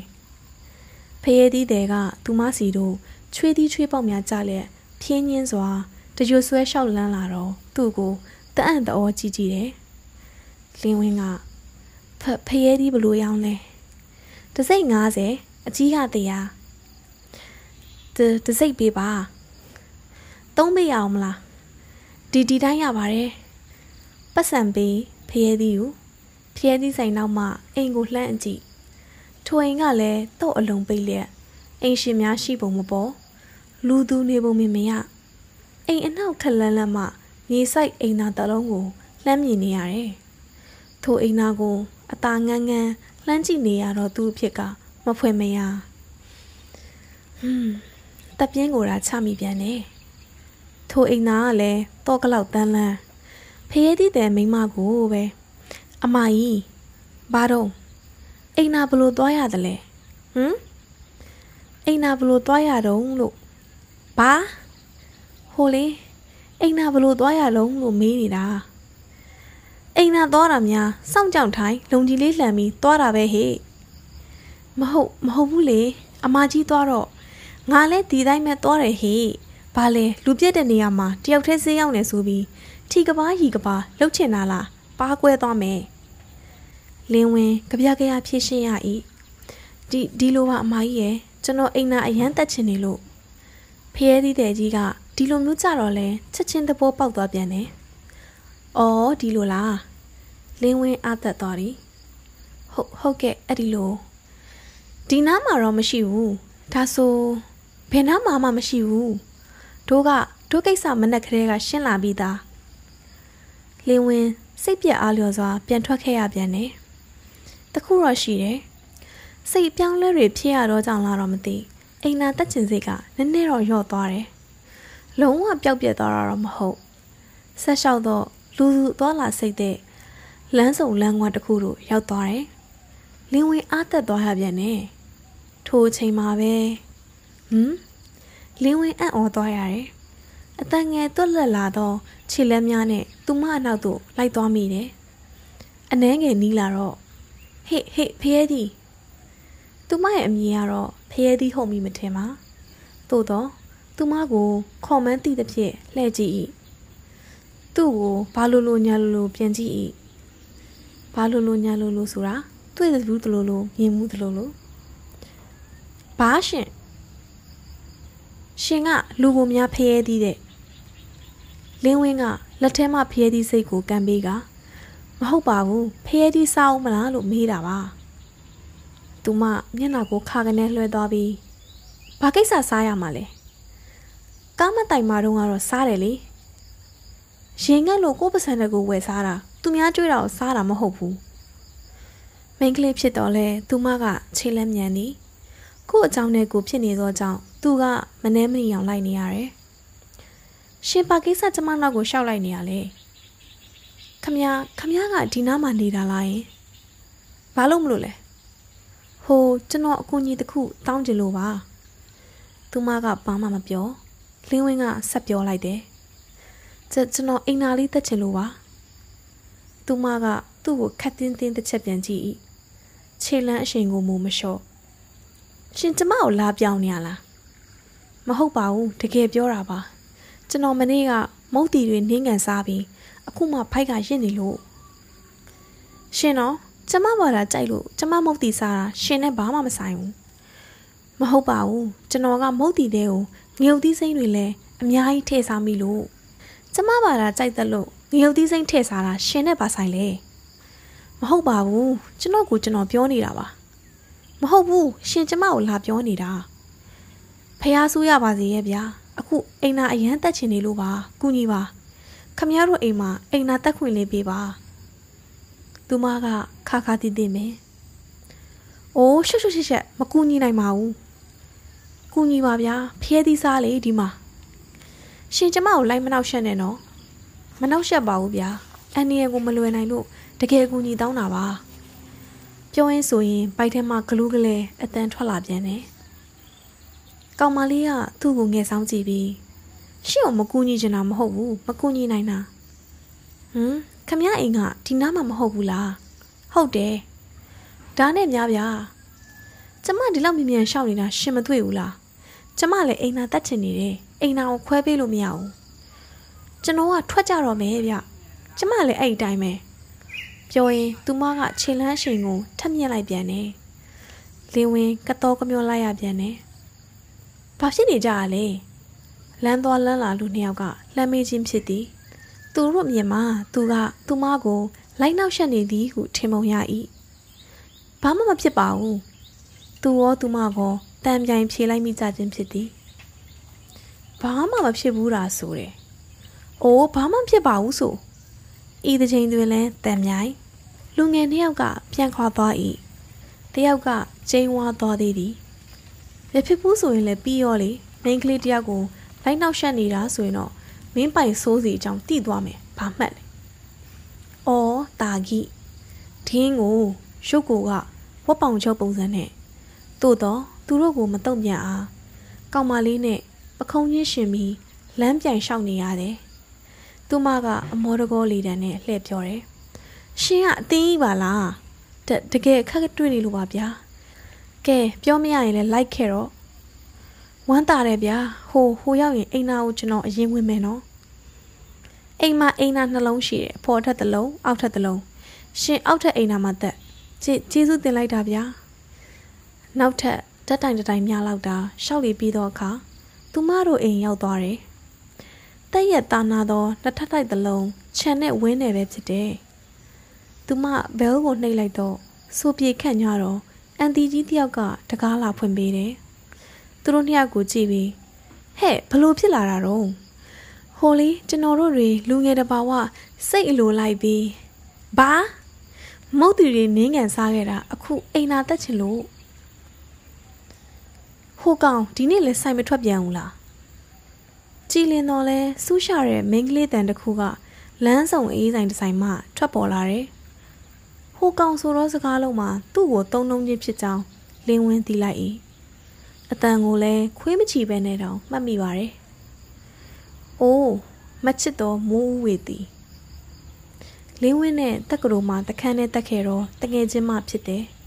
ဖရဲသီးတွေကသူမစီတို့ချွေးသီးချွေးပေါက်များကြလက်ဖြင်းညင်းစွာတကြွဆွဲလျှောက်လန်းလာတော့သူ့ကိုတအံ့တော်ကြည့်ကြည့်တယ်လင်းဝင်းကဖဖရဲသီးဘလို့ရောင်းလဲတစိတ်90အကြီးကတရားတတစိတ်ပေးပါသုံးပေးရအောင်မလားဒီဒီတိုင်းရပါတယ်ပတ်စံပေးဖရဲသီးကိုဖရဲသီးဆိုင်နောက်မှအိမ်ကိုလှမ်းအကြည့်ထိုအိမ်ကလည်းတော့အလုံးပိတ်လျက်အိမ်ရှင်များရှိပုံမပေါ်လူသူနေပုံမမြင်ရအိမ်အနောက်ထက်လန်းလန်းမှ မြေဆိုင်အိမ်သားတလုံးကိုလှမ်းမြင်နေရတယ်ထိုအိမ်သားကိုအตาငန်းငန်းလှမ်းကြည့်နေရတော့သူ့အဖြစ်ကမဖွယ်မရဟွန်းတပ်ပြင်းကိုရာချမိပြန်တယ်ထိုအိမ်သားကလည်းတော့ကလောက်တန်းလန်းဖရဲသည့်တဲ့မိမကိုပဲအမကြီးဘာတော့အိမ်နာဘလို့သွားရတယ်လဲဟမ်အိမ်နာဘလို့သွားရတော့လို့ဘာဟိုလေ အိမ်နာဘလို့သွားရလုံးလို့မေးနေတာအိမ်နာသွားတာများစောင့်ကြောင်ထိုင်လုံကြီးလေးလှန်ပြီးသွားတာပဲဟေ့မဟုတ်မဟုတ်ဘူးလေအမကြီးသွားတော့ငါလည်းဒီတိုင်းပဲသွားတယ်ဟေ့ဘာလဲလူပြက်တဲ့နေရာမှာတယောက်တည်းဈေးရောက်နေဆိုပြီးထီကဘာဟီကဘာလှုပ်ချင်တာလားပါကွဲသွားမယ်လင်းဝင်ကြပြကြရဖြစ်ရှင်းရ၏ဒီဒီလိုပါအမကြီးရဲ့ကျွန်တော်အိမ်နာအရန်တက်ချင်နေလို့ဖျဲသီးတဲ့ကြီးက ဒီလိုမျိုးကြတော့လဲချက်ချင်းတဘောပေါက်သွားပြန်တယ်။အော်ဒီလိုလား။လင်းဝင်းအသက်သွားတယ်။ဟုတ်ဟုတ်ကဲ့အဲ့ဒီလိုဒီနားမှာတော့မရှိဘူး။ဒါဆိုဘယ်နားမှာမှမရှိဘူး။တို့ကတို့ကိစ္စမနဲ့ကလေးကရှင်းလာပြီးသား။လင်းဝင်းစိတ်ပြက်အားလျော်စွာပြန်ထွက်ခဲ့ရပြန်တယ်။တခုတော့ရှိတယ်။စိတ်ပြောင်းလဲတွေဖြစ်ရတော့ကြောင်လာတော့မသိ။အိမ်နာတက်ချင်စိတ်ကနည်းနည်းတော့ယော့သွားတယ်။ လုံးဝပျောက်ပြက်သွားတာတော့မဟုတ်။ဆက်လျှောက်တော့လူသူသွားလာစိတ်တဲ့လမ်းစုံလမ်းကွာတစ်ခုတို့ရောက်သွားတယ်။လင်းဝင်အားသက်သွားရပြန်တယ်။ထိုအချိန်မှာပဲဟမ်လင်းဝင်အံ့ဩသွားရတယ်။အတန်ငယ်တွက်လက်လာတော့ခြေလက်များနဲ့သူမအနောက်သို့လိုက်သွားမိတယ်။အနှဲငယ်နီးလာတော့ဟေ့ဟေ့ဖျဲသည်သူမရဲ့အမည်ကတော့ဖရဲသီးဟုတ်မိမထင်ပါသို့တော့ သူမကိုခေါ်မန်းသည့်သဖြင့်လှည့်ကြည့်၏သူ့ကိုဘာလိုလိုညာလိုလိုပြန်ကြည့်၏ဘာလိုလိုညာလိုလိုဆိုတာတွေ့တဲ့လူတလိုလိုမြင်မှုတလိုလိုဘာရှင်ရှင်ကလူကိုများဖရဲသီးတဲ့လင်းဝင်းကလက်ထဲမှာဖရဲသီးစိတ်ကိုကန်ပေးကမဟုတ်ပါဘူးဖရဲသီးစားအောင်မလားလို့မေးတာပါသူမမျက်နှာကိုခါကနေလွှဲသွားပြီးဘာကိစ္စစားရမှာလဲ ကားမတိုင်မာတော့ကတော့စားတယ်လေရင်ငတ်လို့ကိုယ်ပစံတဲ့ကိုဝယ်စားတာသူများကြွေးတာကိုစားတာမဟုတ်ဘူးမိန်းကလေးဖြစ်တော့လဲသူမကခြေလက်မြန်နေကို့အကြောင်းနဲ့ကိုဖြစ်နေသောကြောင့်သူကမနှဲမနီအောင်လိုက်နေရတယ်ရှင်ပါကိစ္စကျမနောက်ကိုရှောက်လိုက်နေရလေခမခမကဒီနားမှာနေတာလားယင်ဘာလို့မလို့လဲဟိုကျွန်တော်အကူကြီးတစ်ခုတောင်းကြလို့ပါသူမကဘာမှမပြော လင်းဝင်းကဆက်ပြောလိုက်တယ်ကျွန်တော်အိမ်နာလေးတက်ချင်လို့ပါသူမကသူ့ကိုခတ်တင်းတင်းတစ်ချက်ပြန်ကြည့်ခြေလန်းအရှင်ကိုမူမလျှော့ရှင်ကျမကိုလာပြောင်းနေရလားမဟုတ်ပါဘူးတကယ်ပြောတာပါကျွန်တော်မနေ့ကမုတ်တီတွေနင်းကန်စားပြီးအခုမှဖိုက်ကရင့်နေလို့ရှင်တော့ကျမဘာသာကြိုက်လို့ကျမမုတ်တီစားတာရှင်နဲ့ဘာမှမဆိုင်ဘူးမဟုတ်ပါဘူးကျွန်တော်ကမုတ်တီတဲ့ကို ငရုတ်သီးစိမ့်တွေလည်းအများကြီးထည့်စားမိလို့ကျမဘာသာကြိုက်တယ်လို့ငရုတ်သီးစိမ့်ထည့်စားတာရှင်နဲ့ပါဆိုင်လေမဟုတ်ပါဘူးကျွန်တော်ကကျွန်တော်ပြောနေတာပါမဟုတ်ဘူးရှင်ကျမကိုလာပြောနေတာဖះဆူးရပါစေရဲ့ဗျာအခုအိမ်နာအရန်တက်ချင်နေလို့ပါကုညီပါခမရတို့အိမ်မှာအိမ်နာတက်ခွင့်လေးပေးပါသူမကခါခါတီးတီးမယ်အိုးရှုပ်ရှုပ်ရှက်ရှက်မကူညီနိုင်ပါဘူး ကူညီပါဗျာဖျဲသီးစားလေဒီမှာရှင်ကျမကိုလိုက်မနှောက်ရှက်နဲ့နော်မနှောက်ရှက်ပါဘူးဗျာအန်နီယကိုမလွယ်နိုင်လို့တကယ်ကူညီတောင်းတာပါပြောရင်းဆိုရင်ပိုက်ထဲမှာဂလူးကလေးအတန်ထွက်လာပြန်တယ်ကောင်မလေးကသူ့ကိုငယ်ဆောင်ကြည့်ပြီးရှင့်ကိုမကူညီချင်တာမဟုတ်ဘူးမကူညီနိုင်တာဟမ်ခမရအိမ်ကဒီနားမှာမဟုတ်ဘူးလားဟုတ်တယ်ဒါနဲ့များဗျာ ကျမဒီလောက်မြင်မြန်ရှောက်နေတာရှင်မတွေ့ဘူးလားကျမလည်းအိမ်နာတက်ချင်နေတယ်အိမ်နာကိုခွဲပေးလို့မရဘူးကျွန်တော်ကထွက်ကြတော့မယ်ဗျကျမလည်းအဲ့ဒီတိုင်းပဲပြောရင်သူမကခြေလန်းရှင်ကိုထပ်မြက်လိုက်ပြန်တယ်လင်းဝင်ကတော့ကမျောလိုက်ရပြန်တယ်ဘာဖြစ်နေကြရလဲလမ်းသွားလမ်းလာလူနှစ်ယောက်ကလှမ်းမေးခြင်းဖြစ်သည်သူတို့မြင်မှာသူကသူမကို လိုက်နောက်ရှက်နေသည်ဟုထင်ပုံရ၏ဘာမှမဖြစ်ပါဘူး သူရောသူမကောတန်ပြိုင်ဖြေလိုက်မိကြခြင်းဖြစ်သည်ဘာမှမဖြစ်ဘူးတာဆိုတယ်။အိုးဘာမှဖြစ်ပါဘူးဆို။ဤတစ်ချိန်တွင်လဲတန်မြိုင်လူငယ်နှစ်ယောက်ကပြန်ခွာသွား၏။တယောက်ကကျိန်းဝါသွားသေးသည်။မဖြစ်ဘူးဆိုရင်လည်းပြီးရောလေမိန်းကလေးတယောက်ကိုလိုက်နောက်ရှက်နေတာဆိုရင်တော့မင်းပိုင်ဆိုးစီအကြောင်းသိသွားမယ်။ဘာမှတ်လဲ။အော်တာကြီးဒင်းကိုရုပ်ကိုကဝက်ပောင်ချုပ်ပုံစံနဲ့ သို့တော့သူတို့ကိုမတုံ့ပြန်အားကောင်မလေးနဲ့ပခုံးချင်းရှင်ပြီးလမ်းပြိုင်ရှောက်နေရတယ်။သူမကအမောတကောလေးတန်းနဲ့လှည့်ပြောတယ်။ရှင်ကအတင်းကြီးပါလား။တတကယ်ခက်တွေ့နေလို့ပါဗျာ။ကဲပြောမရရင်လည်းလိုက်ခဲ့တော့ဝမ်းတာတယ်ဗျာဟိုဟိုရောက်ရင်အိမ်နာကိုကျွန်တော်အရင်ဝင်မယ်နော်အိမ်မှာအိမ်နာနှလုံးရှိတယ်ဖော်ထက်တစ်လုံးအောက်ထက်တစ်လုံးရှင်အောက်ထက်အိမ်နာမှာတက်ကျေကျေးဇူးတင်လိုက်တာဗျာ နောက်ထပ်တက်တိုင်တိုင်များလောက်တာရှောက်လီပြီးတော့အခါသူမတို့အိမ်ရောက်သွားတယ်တက်ရက်တာနာသောနှစ်ထပ်တိုက်တစ်လုံးခြံနဲ့ဝင်းနယ်ပဲဖြစ်တယ်သူမဘဲလ်ကိုနှိပ်လိုက်တော့စိုးပြေခန့်ညတော့အန်တီကြီးတယောက်ကတကားလာဖွင့်ပေးတယ်သူတို့နှစ်ယောက်ကိုကြည့်ပြီးဟဲ့ဘလို့ဖြစ်လာတာတော့ဟိုလေကျွန်တော်တို့တွေလူငယ်တဘာဝစိတ်အလိုလိုက်ပြီးဘာမုတ်တီတွေနင်းကန်စားခဲ့တာအခုအိမ်နာတက်ချင်လို့ ဟိုကောင်ဒီနေ့လဲဆိုင်မထွက်ပြန်ဘူးလားကြည်လင်တော့လဲစူးရှာတဲ့မင်းကလေးတန်တစ်ခုကလမ်းဆောင်အေးဆိုင်တစ်ဆိုင်မှထွက်ပေါ်လာတယ်ဟိုကောင်ဆိုတော့စကားလုံးမှာသူ့ကိုတုံတုံချင်းဖြစ်ကြောင်းလင်းဝင်းသိလိုက်၏အတန်ကိုလည်းခွေးမချီပဲနဲ့တောင်မှတ်မိပါတယ်။အိုးမချစ်တော်မိုးဦးဝေသည်လင်းဝင်းနဲ့တက်ကတော်မှာတခန်းနဲ့တက်ခဲ့တော့တငယ်ချင်းမှဖြစ်တယ်။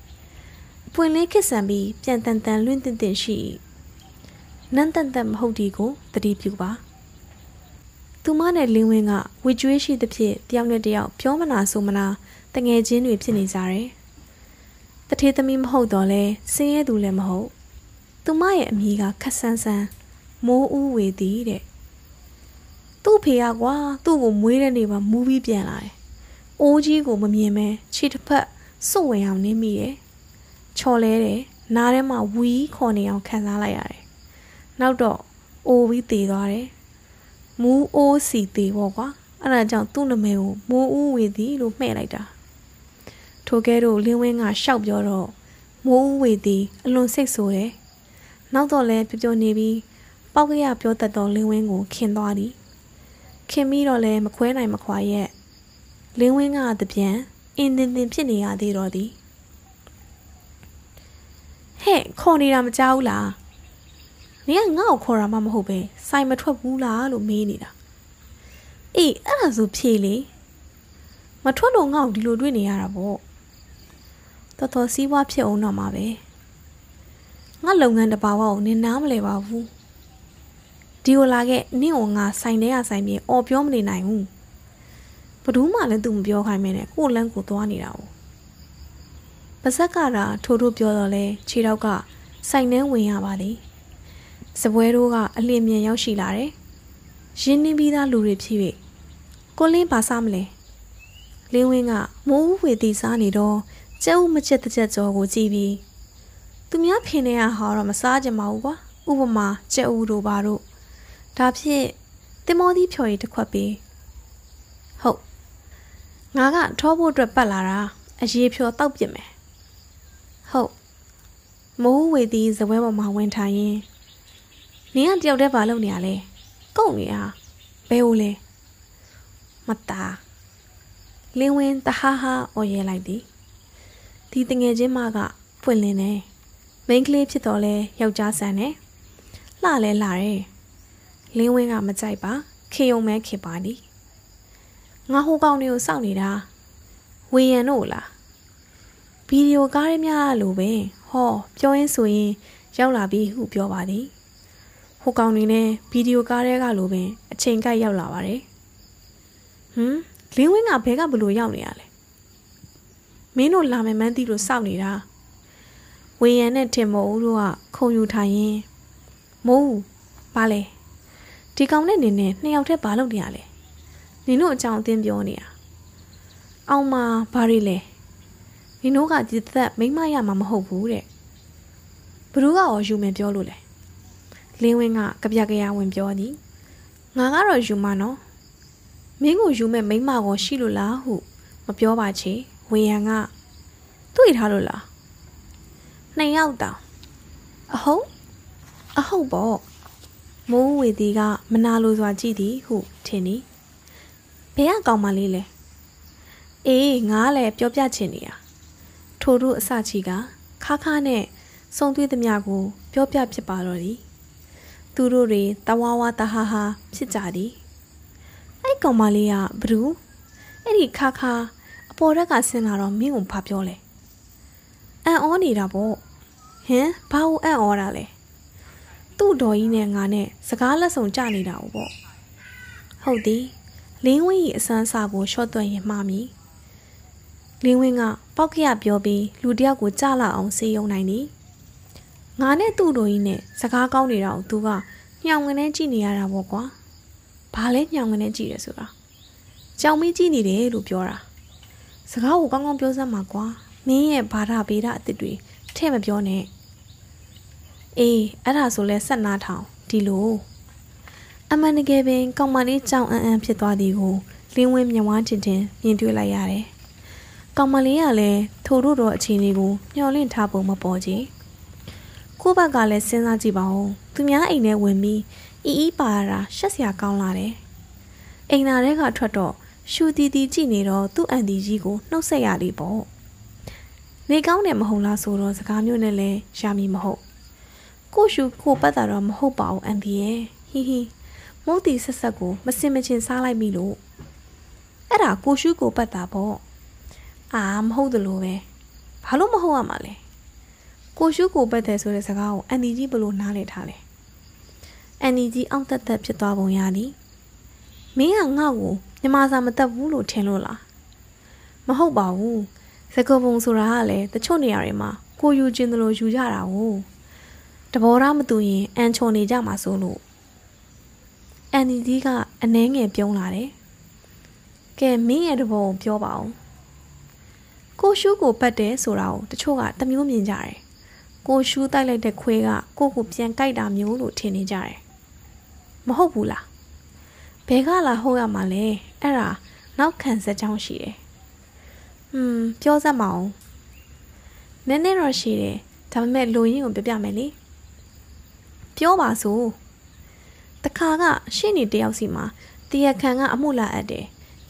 ပွင့်လေးခစ်ဆန်ပြီးပြန်တန်တန်လွင့်တင်တင်ရှိနန်းတန်တန်မဟုတ်ဒီကိုတတိပြုပါ။သူမနဲ့လင်းဝင်းကဝေကျွေးရှိသဖြင့်တယောက်နဲ့တယောက်ပြောမနာဆိုမနာတငယ်ချင်းတွေဖြစ်နေကြတယ်။တထေးသမီးမဟုတ်တော့လဲစင်းရဲသူလည်းမဟုတ်။သူမရဲ့အမည်ကခက်ဆန်းဆန်းမိုးဦးဝေသည်တဲ့သူ့ဖေကကွာသူ့ကိုမွေးတဲ့နေ့မှာမူးပြီးပြန်လာတယ်။အိုးကြီးကိုမမြင်မဲခြေတစ်ဖက်စွတ်ဝင်အောင်နင်းမိတယ်။ ချော်လဲတယ်နားထဲမှာဝီးခေါ်နေအောင်ခံစားလိုက်ရတယ်။နောက်တော့အိုပြီးတည်သွားတယ်မူးအိုးစီတည်ပေါ့ကွာအဲ့ဒါကြောင့်သူ့နာမည်ကိုမိုးဦးဝေသည်လို့မှဲ့လိုက်တာထိုကဲတော့လင်းဝင်းကရှောက်ပြောတော့မိုးဦးဝေသည်အလွန်စိတ်ဆိုးတယ်နောက်တော့လဲပြပြနေပြီးပေါက်ကရပြောတတ်သောလင်းဝင်းကိုခင်သွားသည်ခင်ပြီးတော့လဲမခွဲနိုင်မခွာရဲ့လင်းဝင်းကတပြန်အင်းတင်တင်ဖြစ်နေရသေးတော့သည် ဟဲ့ခေါ်နေတာမကြောက်ဘူးလားနင်ကငါ့ကိုခေါ်တာမှမဟုတ်ပဲစိုင်မထွက်ဘူးလားလို့မေးနေတာအေးအဲ့ဒါဆိုဖြေလေမထွက်လို့ငါ့ကိုဒီလိုတွေ့နေရတာပေါ့တော်တော်စီးပွားဖြစ်အောင်တော့မှာပဲငါလုပ်ငန်းတဘာဝကိုနင်နားမလဲပါဘူးဒီကိုလာခဲ့နင့်ကိုငါဆိုင်ထဲကဆိုင်ပြေအော်ပြောမနေနိုင်ဘူးဘဒူးမှလည်းသူမပြောခိုင်းမနဲ့ကိုလန်းကိုသွားနေတာ哦 ပါဇက်ကတာထိုးထိုးပြောတော့လဲခြေတော့ကဆိုင်ထဲဝင်ရပါလေစပွဲတို့ကအလင်းမြန်ရောက်ရှိလာတယ်ရင်းနှီးပြီးသားလူတွေဖြစ်၍ကိုလင်းပါစားမလဲလင်းဝင်းကမိုးဝေတီစားနေတော့ကျဲဦးမချက်တစ်ချက်ကြောကိုကြည့်ပြီးသူများဖင်နေရဟာတော့မစားကြပါဘူးကွာဥပမာကျဲဦးတို့ပါတို့ဒါဖြစ်တင်မောသီးဖြော်ရည်တစ်ခွက်ပေးဟုတ်ငါကထောဖို့အတွက်ပတ်လာတာအရေးဖြော်တောက်ပြစ်မယ်ဟုတ် မိုးဝေတီစပွဲပေါ်မှာဝင်ထိုင်ရင်နင်ကတယောက်တည်းဘာလုပ်နေရလဲကုတ်နေရဘဲဦးလဲမတာလင်းဝင်းတဟားဟာအော်ရဲလိုက်သည်ဒီတငယ်ချင်းမကဖွင့်လင်းနေမိန်းကလေးဖြစ်တော့လဲယောက်ျားဆန်တယ်လှလဲလှတယ်လင်းဝင်းကမကြိုက်ပါခေယုံမဲခေပါသည်ငါဟိုကောင်တွေကိုစောင့်နေတာဝေယံတို့လားဗီဒီယိုကားရများလို့ပဲ ဟောပြောရင်းဆိုရင်ရောက်လာပြီဟုပြောပါသည်ဟိုကောင်တွေနဲ့ဗီဒီယိုကားတွေကလိုပင်အချိန်ကိုက်ရောက်လာပါတယ်ဟမ်လင်းဝင်းကဘဲကဘလို့ရောက်နေရလဲမင်းတို့လာမယ်မှန်းသိလို့စောင့်နေတာဝေယံနဲ့ထင်မို့ဦးတို့ကခုံယူထိုင်ရင်မိုးဘာလဲဒီကောင်နဲ့နေနေနှစ်ယောက်တည်းဘာလုပ်နေရလဲနင်တို့အကြောင်းအသင်းပြောနေတာအောင်မဘာရီလဲ နင်တို့ကဒီသက်မိမရမှာမဟုတ်ဘူးတဲ့ဘ누구ကရောယူမယ်ပြောလို့လဲလင်းဝင်းကကြပြကြရဝင်ပြောသည်ငါကတော့ယူမနော်မင်းကိုယူမဲ့မိမကောရှိလို့လားဟုမပြောပါချေဝေယံကတွေ့ထားလို့လားနှစ်ယောက်တောင်အဟုတ်အဟုတ်ပေါ့မိုးဝေသည်ကမနာလိုစွာကြည့်သည်ဟုထင်သည်ဘယ်ကကောင်းမလေးလဲအေးငါလည်းပြောပြချင်နေရ ထိုတို့အစချီကခါခါနဲ့စုံသွေးသမျှကို ပြောပြဖြစ်ပါတော့သည်သူတို့တွေတဝါဝါတဟာဟာဖြစ်ကြသည်အဲ့ကောင်မလေးကဘလူးအဲ့ဒီခါခါအပေါ်ရက်ကဆင်းလာတော့မင်းကိုဘာပြောလဲအန်အောနေတာပေါ့ဟင်ဘာလို့အန်အောတာလဲသူ့တော်ကြီးနဲ့ငါနဲ့စကားလက်ဆောင်ကြနေတာပေါ့ဟုတ်သည်လင်းဝင်းကြီးအစမ်းစာကိုရှော့သွင်းရင်မှားမည် လင်းဝင်းကပောက်ကရပြောပြီးလူတယောက်ကိုကြလာအောင်စေယုံနိုင်သည်ငါနဲ့သူ့တို့ကြီးနဲ့စကားကောင်းနေတာကိုသူကညောင်ငနဲ့ကြည့်နေရတာပေါ့ကွာဘာလဲညောင်ငနဲ့ကြည့်ရဆိုတာကြောင်မင်းကြည့်နေတယ်လို့ပြောတာစကားကိုကောင်းကောင်းပြောစမ်းပါကွာမင်းရဲ့ဘာသာဗေဒအစ်စ်တွေထဲ့မပြောနဲ့အေးအဲ့ဒါဆိုလဲဆက်နာထောင်ဒီလိုအမှန်တကယ်ပင်ကောင်မလေးကြောင်အန်အန်ဖြစ်သွားသည်ကိုလင်းဝင်းမြဝန်းတင်တင်မြင်တွေ့လိုက်ရတယ် ကောင်မလေးကလည်းထိုတို့တော့အခြေအနေကိုမျှော်လင့်ထားပုံမပေါ်ကြည့်ကိုဘက်ကလည်းစဉ်းစားကြည့်ပါဦးသူများအိမ်ထဲဝင်ပြီးအီအီပါရတာရှက်စရာကောင်းလာတယ်အိမ်နာထဲကထွက်တော့ရှူတီတီကြည့်နေတော့သူ့အန်တီကြီးကိုနှုတ်ဆက်ရလိပေါ့နေကောင်းတယ်မဟုတ်လားဆိုတော့စကားမျိုးနဲ့လဲရှာမီမဟုတ်ကိုရှူကိုပတ်တာတော့မဟုတ်ပါဘူးအန်တီရဲ့ဟီဟီမုတ်တီဆက်ဆက်ကိုမစင်မချင်းစားလိုက်ပြီလို့အဲ့ဒါကိုရှူကိုပတ်တာပေါ့ အာမဟုတ်တယ်လို့ပဲဘာလို့မဟုတ်ရမှာလဲကိုရှုကိုပတ်တယ်ဆိုတဲ့စကားကိုအန်ဒီကြီးဘလို့နားလည်ထားလဲအန်ဒီကြီးအောင့်တက်တက်ဖြစ်သွားပုံရသည်မင်းကငါ့ကိုမြမစာမတက်ဘူးလို့ထင်လို့လားမဟုတ်ပါဘူးစကားပုံဆိုတာကလည်းတချို့နေရာတွေမှာကိုယူခြင်းတလို့ယူကြတာ哦တဘောရမတူရင်အန်ချော်နေကြမှာဆိုလို့အန်ဒီကြီးကအနှဲငယ်ပြုံးလာတယ်ကဲမင်းရဲ့တဘောကိုပြောပါအောင် ကိုရှုကိုပတ်တယ်ဆိုတာကိုတချို့ကတမျိုးမြင်ကြတယ်ကိုရှူးတိုက်လိုက်တဲ့ခွေးကကိုကိုပြန်ကြိုက်တာမျိုးလို့ထင်နေကြတယ်မဟုတ်ဘူးလားဘဲကလာဟုတ်ရမှာလဲအဲ့ဒါနောက်ခံစက်ကြောင်းရှိတယ်ဟွန်းပြောစမ်းမအောင်နည်းနည်းတော့ရှိတယ်ဒါပေမဲ့လူရင်းကိုပြပြမယ်လေပြောပါစို့တခါကရှင့်နေတယောက်စီမှာတရခန်ကအမှုလာအပ်တယ်